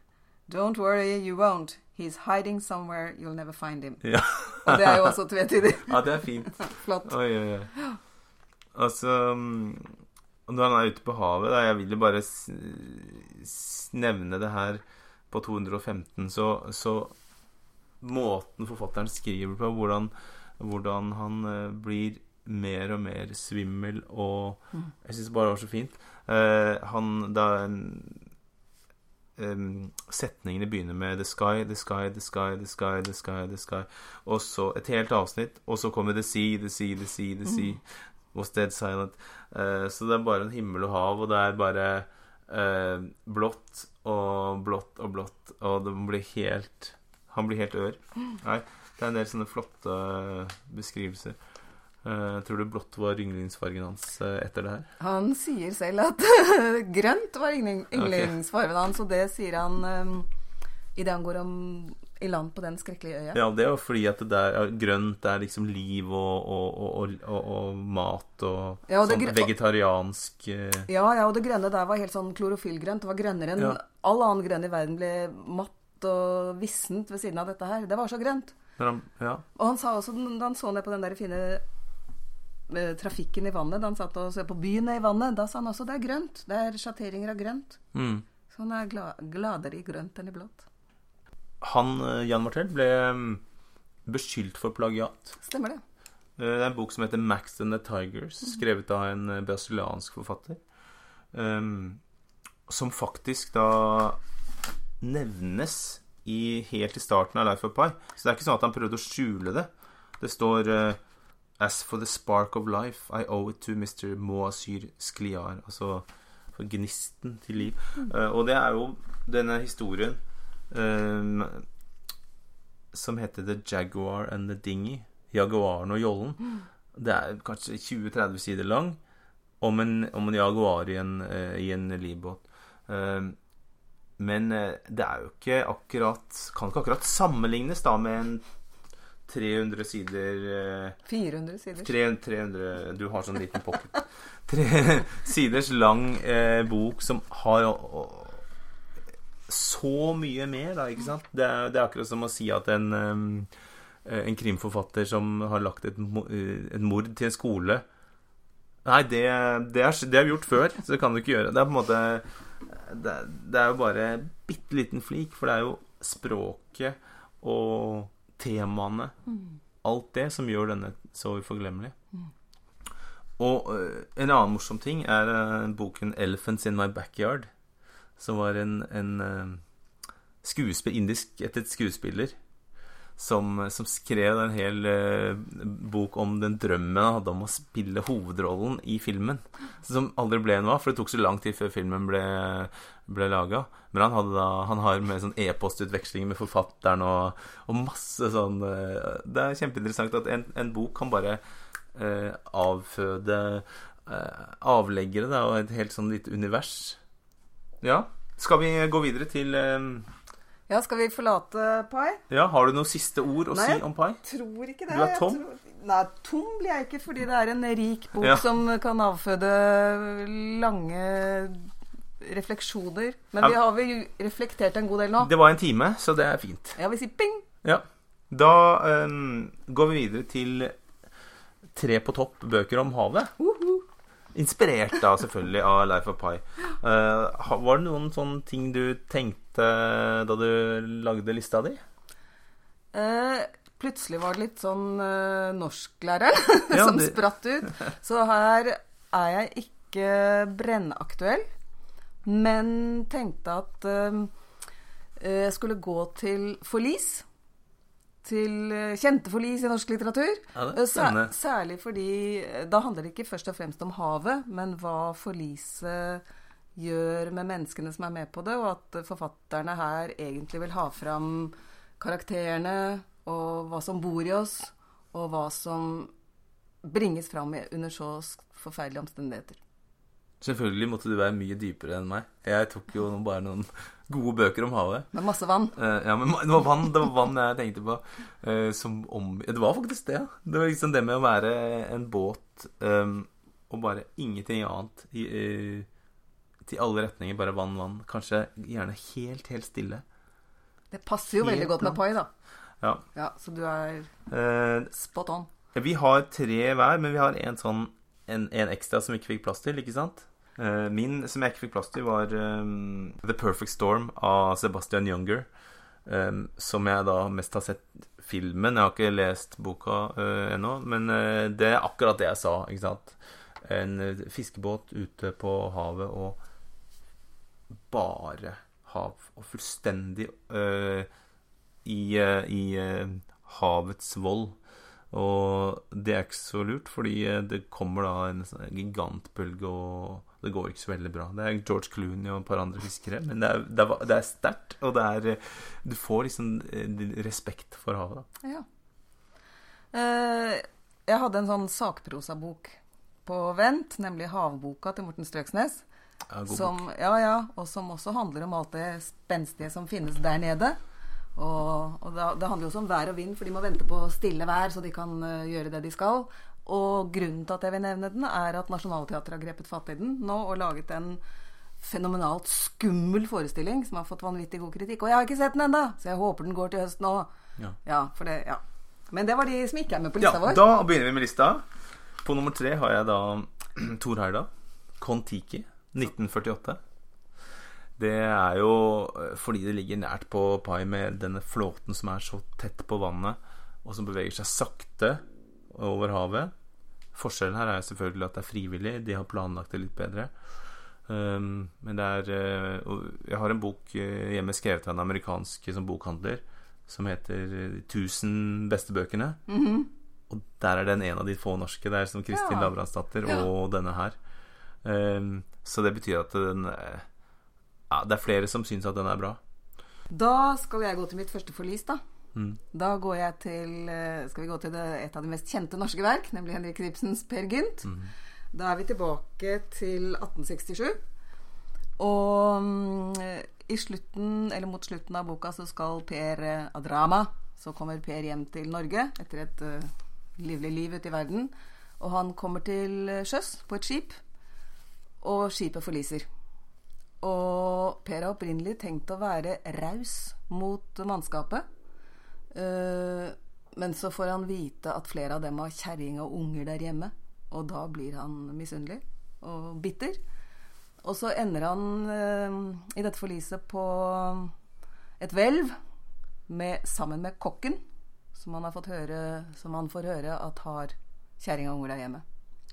S2: Don't worry, you won't. He's hiding somewhere. You'll never find him.
S1: Ja.
S2: Og det er jo også tvetydig.
S1: ja, det er fint.
S2: Flott.
S1: Oi, oi, oi. Altså Når han er ute på havet da, Jeg vil jo bare nevne det her på 215, så, så Måten forfatteren skriver på, hvordan, hvordan han uh, blir mer og mer svimmel og Jeg syns bare det var så fint. Uh, han da um, Setningene begynner med 'the sky, the sky, the sky, the sky', the sky, the sky Og så et helt avsnitt, og så kommer 'the sea, the sea, the sea', the sea was dead silent. Uh, så det er bare en himmel og hav, og det er bare uh, blått og blått og blått, og det blir helt Han blir helt ør. Nei, det er en del sånne flotte beskrivelser. Uh, tror du blått var yndlingsfargen hans uh, etter det her?
S2: Han sier selv at grønt var yndling- okay. hans, og det sier han um, idet han går om i land på den skrekkelige øya.
S1: Ja, det er jo fordi at det er grønt er liksom liv og, og, og, og, mat og
S2: Ja,
S1: sånn vegetariansk eh,
S2: Ja, ja, og det grønne der var helt sånn klorofyllgrønt. Det var grønnere enn
S1: Ja.
S2: all annen grønn i verden ble matt og vissent ved siden av dette her. Det var så grønt.
S1: Ja.
S2: Og han sa også, da han så ned på den der fine eh, trafikken i vannet, da han satt og så på byene i vannet, da sa han også det er grønt. Det er sjatteringer av grønt.
S1: Mm.
S2: Så han er gla gladere i grønt enn i blått.
S1: Han, eh, Jan Martell, ble mm, beskyldt for plagiat.
S2: Stemmer det.
S1: Eh, Det er en bok som heter 'Max and the Tigers', skrevet av en eh, brasiliansk forfatter. Um, som faktisk da nevnes i, helt i starten av Life of Pi. Så det er ikke sånn at han prøvde å skjule det. Det står uh, As for the spark of life, I owe it to Mr. Moasyr Skliar. Altså for gnisten til liv. Uh, og det er jo denne historien eh, som heter The Jaguar and the Dinghy. Jaguaren og jollen. Det er kanskje 20-30 sider lang om en, om en jaguar i en, eh, i en livbåt. Um, men eh, det er jo ikke akkurat Kan ikke akkurat sammenlignes da med en 300 sider eh,
S2: 400 sider.
S1: 300, 300 Du har sånn liten pocket. Tre siders lang eh, bok som har så mye mer, da, ikke sant? Det er, det er akkurat som å si at en, eh, en krimforfatter som har lagt et, eh, et mord til en skole Nei, det, det, er, det har vi gjort før, så det kan du ikke gjøre. Det er på en måte Det, det er jo bare bitte liten flik, for det er jo språket og temaene Alt det som gjør denne så uforglemmelig. Og øh, en annen morsom ting er boken 'Elephants in My Backyard', som var en, en øh, skuespill, indisk etter skuespiller som, som skrev en hel uh, bok om den drømmen han hadde om å spille hovedrollen i filmen. Som aldri ble noe av, for det tok så lang tid før filmen ble, ble laga. Men han, da, han har med sånn e-postutveksling med forfatteren og, og masse sånn uh, Det er kjempeinteressant at en, en bok kan bare uh, avføde eh, avleggere da, og et helt sånn lite univers. Ja. Skal vi gå videre til eh,
S2: Ja, skal vi forlate Pai?
S1: Ja, har du noen siste ord å
S2: Nei.
S1: si om Pai?
S2: Nei, jeg Tror ikke det.
S1: Du er tom?
S2: Tror... Nei, tom blir jeg ikke, fordi det er en rik bok
S1: Ja.
S2: som kan avføde lange refleksjoner. Men
S1: Ja.
S2: vi har vel reflektert en god del nå.
S1: Det var en time, så det er fint.
S2: Ja, vi sier ping!
S1: Ja. Da um, går vi videre til Tre på topp bøker om havet.
S2: Uhu.
S1: Inspirert da selvfølgelig av Life of Pi. Uh, var det noen sånne ting du tenkte da du lagde lista di?
S2: Uh, plutselig var det litt sånn uh, norsklæreren
S1: Ja,
S2: som
S1: det-
S2: spratt ut. Så her er jeg ikke brennaktuell, men tenkte at eh, jeg skulle gå til forlis. Til eh, kjente forlis i norsk litteratur.
S1: Ja,
S2: Eh, sær- Særlig fordi eh, da handler det ikke først og fremst om havet, men hva forliset gjør med menneskene som er med på det, og at forfatterne her egentlig vil ha fram karakterene og hva som bor i oss, og hva som bringes fram under så forferdelige omstendigheter.
S1: Selvfølgelig måtte du være mye dypere enn meg. Jeg tok jo bare noen gode bøker om havet.
S2: Med masse vann.
S1: Eh, ja, men det var vann det var vann jeg tenkte på. eh, som om Det var faktisk det. ja. Det var liksom det med å være en båt um, og bare ingenting annet i, uh, til alle retninger. Bare vann, vann. Kanskje gjerne helt, helt stille.
S2: Det passer jo
S1: Helt
S2: veldig godt med poi, da.
S1: Ja.
S2: Ja, Så du er
S1: Eh,
S2: spot on.
S1: vi har tre hver, men vi har en sånn en, en ekstra som vi ikke fikk plass til, ikke sant? Eh, min som jeg ikke fikk plass til, var um, The Perfect Storm av Sebastian Younger. Um, som jeg da mest har sett filmen. Jeg har ikke lest boka uh, ennå, men uh, det er akkurat det jeg sa, ikke sant? En uh, fiskebåt ute på havet og bare hav og fullstendig eh, i, eh, i eh, havets vold. Og det er ikke så lurt, fordi eh, det kommer da en sånn gigantbølge, og det går ikke så veldig bra. Det er George Clooney og et par andre fiskere, men det er, det er, det er sterkt, og det er eh, Du får liksom eh, respekt for havet, da.
S2: Ja. Eh, jeg hadde en sånn sakprosabok på vent, nemlig Havboka til Morten Strøksnes.
S1: Ja, god
S2: Som, ja, ja, og som også handler om alt det spenstige som finnes der nede. Og, og det, det handler jo også om vær og vind, for de må vente på stille vær så de kan gjøre det de skal. Og grunnen til at jeg vil nevne den, er at Nationaltheatret har grepet fatt i den nå og laget en fenomenalt skummel forestilling som har fått vanvittig god kritikk. Og jeg har ikke sett den ennå, så jeg håper den går til høsten òg.
S1: Ja.
S2: Ja, ja. Men det var de som ikke er med på
S1: Ja,
S2: lista vår.
S1: da begynner vi med lista. På nummer tre har jeg da Thor Heyerdahl. Kon-Tiki, 1948. Det er jo eh, fordi det ligger nært på pai med denne flåten som er så tett på vannet, og som beveger seg sakte over havet. Forskjellen her er jo selvfølgelig at det er frivillig. De har planlagt det litt bedre. Um, men det er eh, Jeg har en bok eh, hjemme skrevet av en amerikansk som bokhandler som heter eh, 'Tusen beste bøkene'. Og der er den en av de få norske. Det er som Kristin
S2: Ja.
S1: Lavransdatter
S2: Ja.
S1: og denne her. Um, så det betyr at den eh, Ja, det er flere som syns at den er bra.
S2: Da skal jeg gå til mitt første forlis, da.
S1: Mm.
S2: Da går jeg til, eh, skal vi gå til det, et av de mest kjente norske verk, nemlig Henrik Ibsens Per Gynt. Da er vi tilbake til 1867. Og mm, i slutten, eller mot slutten av boka så skal Per eh, Adrama Så kommer Per hjem til Norge etter et uh, livlig liv ute i verden. Og han kommer til sjøs på et skip, og skipet forliser. Og Per har opprinnelig tenkt å være raus mot mannskapet. Eh, men så får han vite at flere av dem har kjerring og unger der hjemme. Og da blir han misunnelig og bitter. Og så ender han eh, i dette forliset på et hvelv sammen med kokken, som han, har fått høre, som han får høre at har kjerring og unger der hjemme.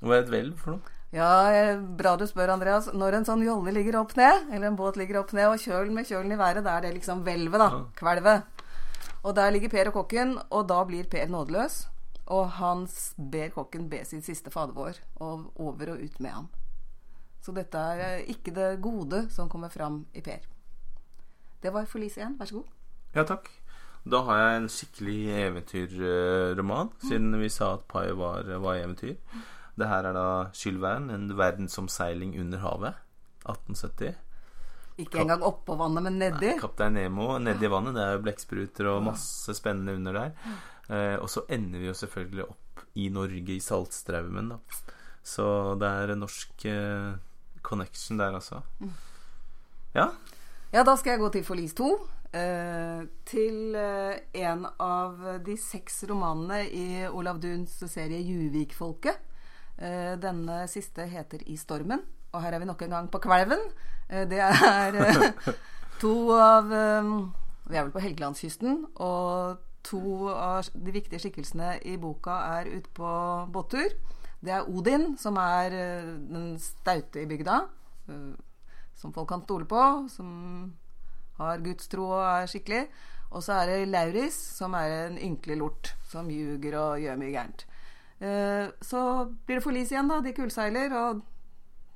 S1: Hva er et hvelv for noe?
S2: Ja, eh, bra du spør, Andreas. Når en sånn jolle ligger opp ned, eller en båt ligger opp ned, og kjølen med kjølen i været, da er det liksom hvelvet, da. Kvelvet. Og der ligger Per og kokken, og da blir Per nådeløs. Og han ber kokken be sin siste fadervår, og over og ut med ham. Så dette er eh, ikke det gode som kommer fram i Per. Det var forlis igjen. Vær så god.
S1: Ja, takk. Da har jeg en skikkelig eventyrroman, siden vi sa at Pai var, var eventyr. Det her er da Jules Verne, en verdensomseiling under havet. 1870.
S2: Ikke
S1: Kap-
S2: engang oppå vannet, men nedi.
S1: Kaptein Nemo nedi vannet. Det er jo blekkspruter og masse spennende under der. Eh, og så ender vi jo selvfølgelig opp i Norge, i Saltstraumen, da. Så det er en norsk eh, connection der, altså. Ja.
S2: Ja, da skal jeg gå til Forlis 2. Eh, til eh, en av de seks romanene i Olav Duns serie Juvikfolket. Eh, denne siste heter I stormen. Og her er vi nok en gang på Kvelven. Eh, det er eh, to av eh, Vi er vel på Helgelandskysten. Og to av de viktige skikkelsene i boka er ute på båttur. Det er Odin, som er den staute i bygda. som folk kan stole på, som har gudstro og er skikkelig. Og så er det Lauris, som er en ynkelig lort, som ljuger og gjør mye gærent. Så blir det forlis igjen, da. De kullseiler og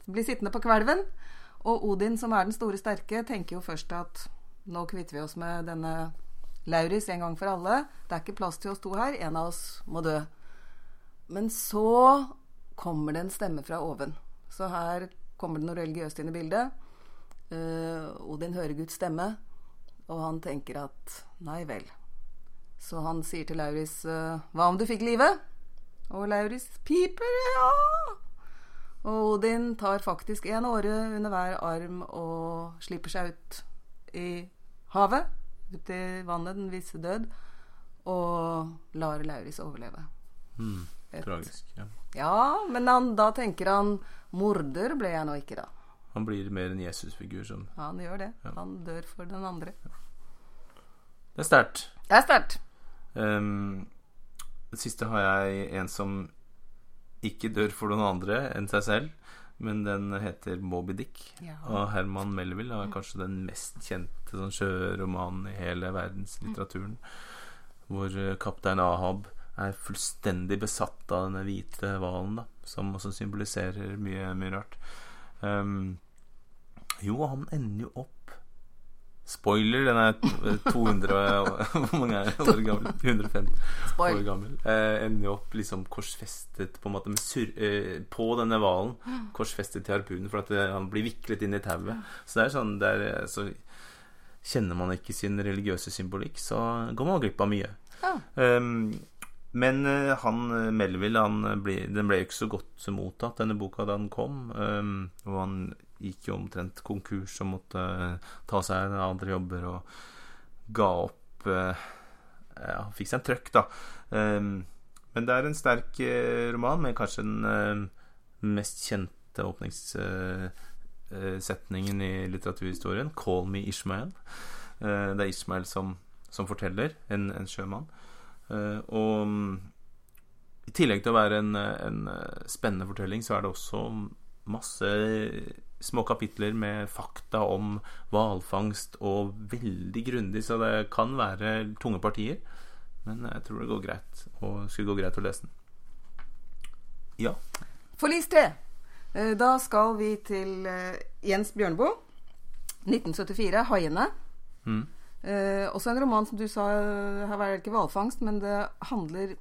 S2: blir sittende på kvelven. Og Odin, som er den store sterke, tenker jo først at nå kvitter vi oss med denne Lauris en gang for alle. Det er ikke plass til oss to her. En av oss må dø. Men så kommer det en stemme fra oven. Så her kommer det noe religiøst inn i bildet. Uh, Odin hører Guds stemme, og han tenker at nei vel. Så han sier til Lauris uh, hva om du fikk livet? Og Lauris piper ja. Og Odin tar faktisk en åre under hver arm og slipper seg ut i havet. Ut i vannet, den visse død. Og lar Lauris overleve.
S1: Mm,
S2: Et-
S1: tragisk. Ja.
S2: Ja, men han, da tenker han morder ble jeg nå ikke, da.
S1: Han blir mer en Jesusfigur som ja,
S2: Han gjør det.
S1: Ja.
S2: Han dør for den andre.
S1: Det er sterkt.
S2: Det er sterkt.
S1: Um, det siste har jeg en som ikke dør for noen andre enn seg selv. Men den heter Moby Dick
S2: Ja.
S1: av Herman Melville. Er kanskje den mest kjente sånn sjøromanen i hele verdenslitteraturen. Hvor eh, kaptein Ahab er fullstendig besatt av denne hvite hvalen. Som også symboliserer mye, mye rart. Um, jo, han ender jo opp Spoiler, den er 200 Hvor mange er år gammel? 150 år gammel. Eh, ender jo opp liksom korsfestet på en måte sur eh, på denne hvalen. Korsfestet til harpunen for at det, han blir viklet inn i tauet. Så det er sånn der, eh, Så kjenner man ikke sin religiøse symbolikk, så går man glipp av mye.
S2: Ja.
S1: Um, men eh, han eh, Melville han eh, ble, Den ble jo ikke så godt mottatt, denne boka, da den kom. Um, og han gikk jo omtrent konkurs og måtte eh, ta seg andre jobber og ga opp eh, Ja, fikk seg en trøkk, da. Um, men det er en sterk eh, roman, med kanskje den mest kjente åpningssetningen i litteraturhistorien. 'Call me Ishmael'. Det er Ishmael som, som forteller, en, en sjømann. Og i tillegg til å være en, en spennende fortelling, så er det også masse små kapitler med fakta om hvalfangst, og veldig grundig, så det kan være tunge partier. Men jeg tror det går greit, og skulle gå greit å lese den. Ja.
S2: Forlis 3. Eh, Da skal vi til eh, Jens Bjørneboe. 1974. 'Haiene'.
S1: Mm.
S2: Eh, også en roman som du sa eh, Her var det ikke hvalfangst, men det handler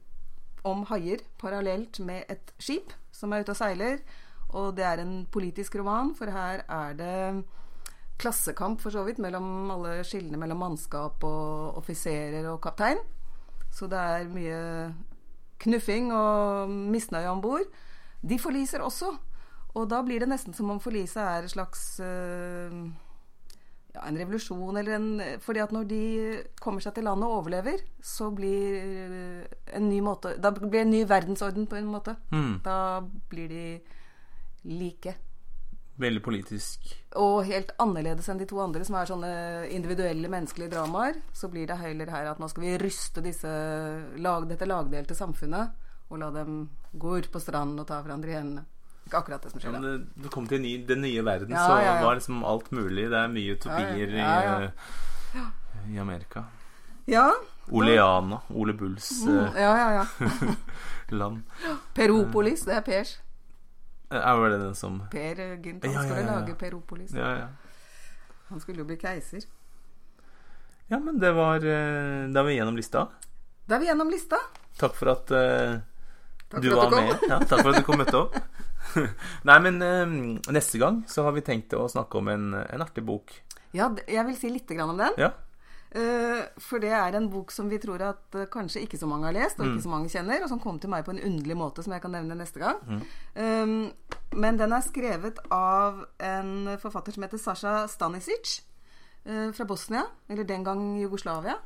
S2: om haier parallelt med et skip som er ute og seiler. Og det er en politisk roman, for her er det klassekamp for så vidt mellom alle skillene mellom mannskap og offiserer og kaptein. Så det er mye knuffing og misnøye om bord. De forliser også. Og da blir det nesten som om forliset er en slags eh, ja, en revolusjon eller en Fordi at når de kommer seg til landet og overlever, så blir en ny måte Da blir en ny verdensorden på en måte.
S1: Mm.
S2: Da blir de like.
S1: Veldig politisk.
S2: Og helt annerledes enn de to andre, som er sånne individuelle menneskelige dramaer. Så blir det heller her at nå skal vi ryste disse lag, dette lagdelte samfunnet og la dem gå ut på stranden og ta hverandre i hendene. Ikke akkurat det som
S1: Ja,
S2: skjer
S1: men
S2: da.
S1: det, det kom til ny, den nye verden,
S2: Ja,
S1: så
S2: ja, ja.
S1: var liksom alt mulig. Det er mye utopier
S2: Ja, ja.
S1: I, eh, i Amerika.
S2: Ja.
S1: Oleana, Ole Bulls
S2: Mm,
S1: eh,
S2: ja, ja, ja.
S1: land.
S2: Peropolis, det er Pers.
S1: Er vel det den som
S2: Per eh, Gynt, han
S1: Ja, ja,
S2: skulle
S1: ja, ja.
S2: lage Peropolis.
S1: Ja, ja.
S2: Han skulle jo bli keiser.
S1: Ja, men det var eh, Da er vi gjennom lista.
S2: Da er vi gjennom lista.
S1: Takk for at uh,
S2: Takk
S1: du
S2: for at
S1: var med. Ja, takk for at du kom møtte opp. Nei, men uh, neste gang så har vi tenkt å snakke om en, en artig bok.
S2: Ja, jeg vil si litt grann om den.
S1: Ja.
S2: Eh, for det er en bok som vi tror at eh, kanskje ikke så mange har lest, og
S1: Mm.
S2: ikke så mange kjenner, og som kom til meg på en underlig måte, som jeg kan nevne neste gang.
S1: Mm.
S2: Um, men den er skrevet av en forfatter som heter Sasha Stanisic, eh, fra Bosnia, eller den gang Jugoslavia.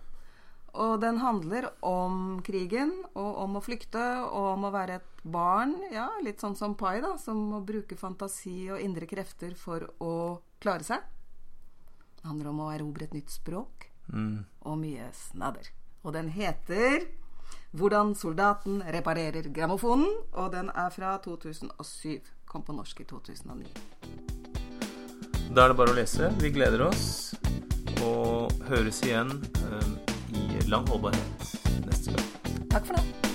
S2: Og den handler om krigen, og om å flykte, og om å være et barn, ja, litt sånn som Pai, da, som må bruke fantasi og indre krefter for å klare seg. Det handler om å erobre et nytt språk
S1: Mm.
S2: og mye snadder. Og den heter 'Hvordan soldaten reparerer grammofonen', og den er fra 2007. Kom på norsk i 2009.
S1: Da er det bare å lese. Vi gleder oss. Og høres igjen um, i lang holdbarhet neste gang.
S2: Takk for nå.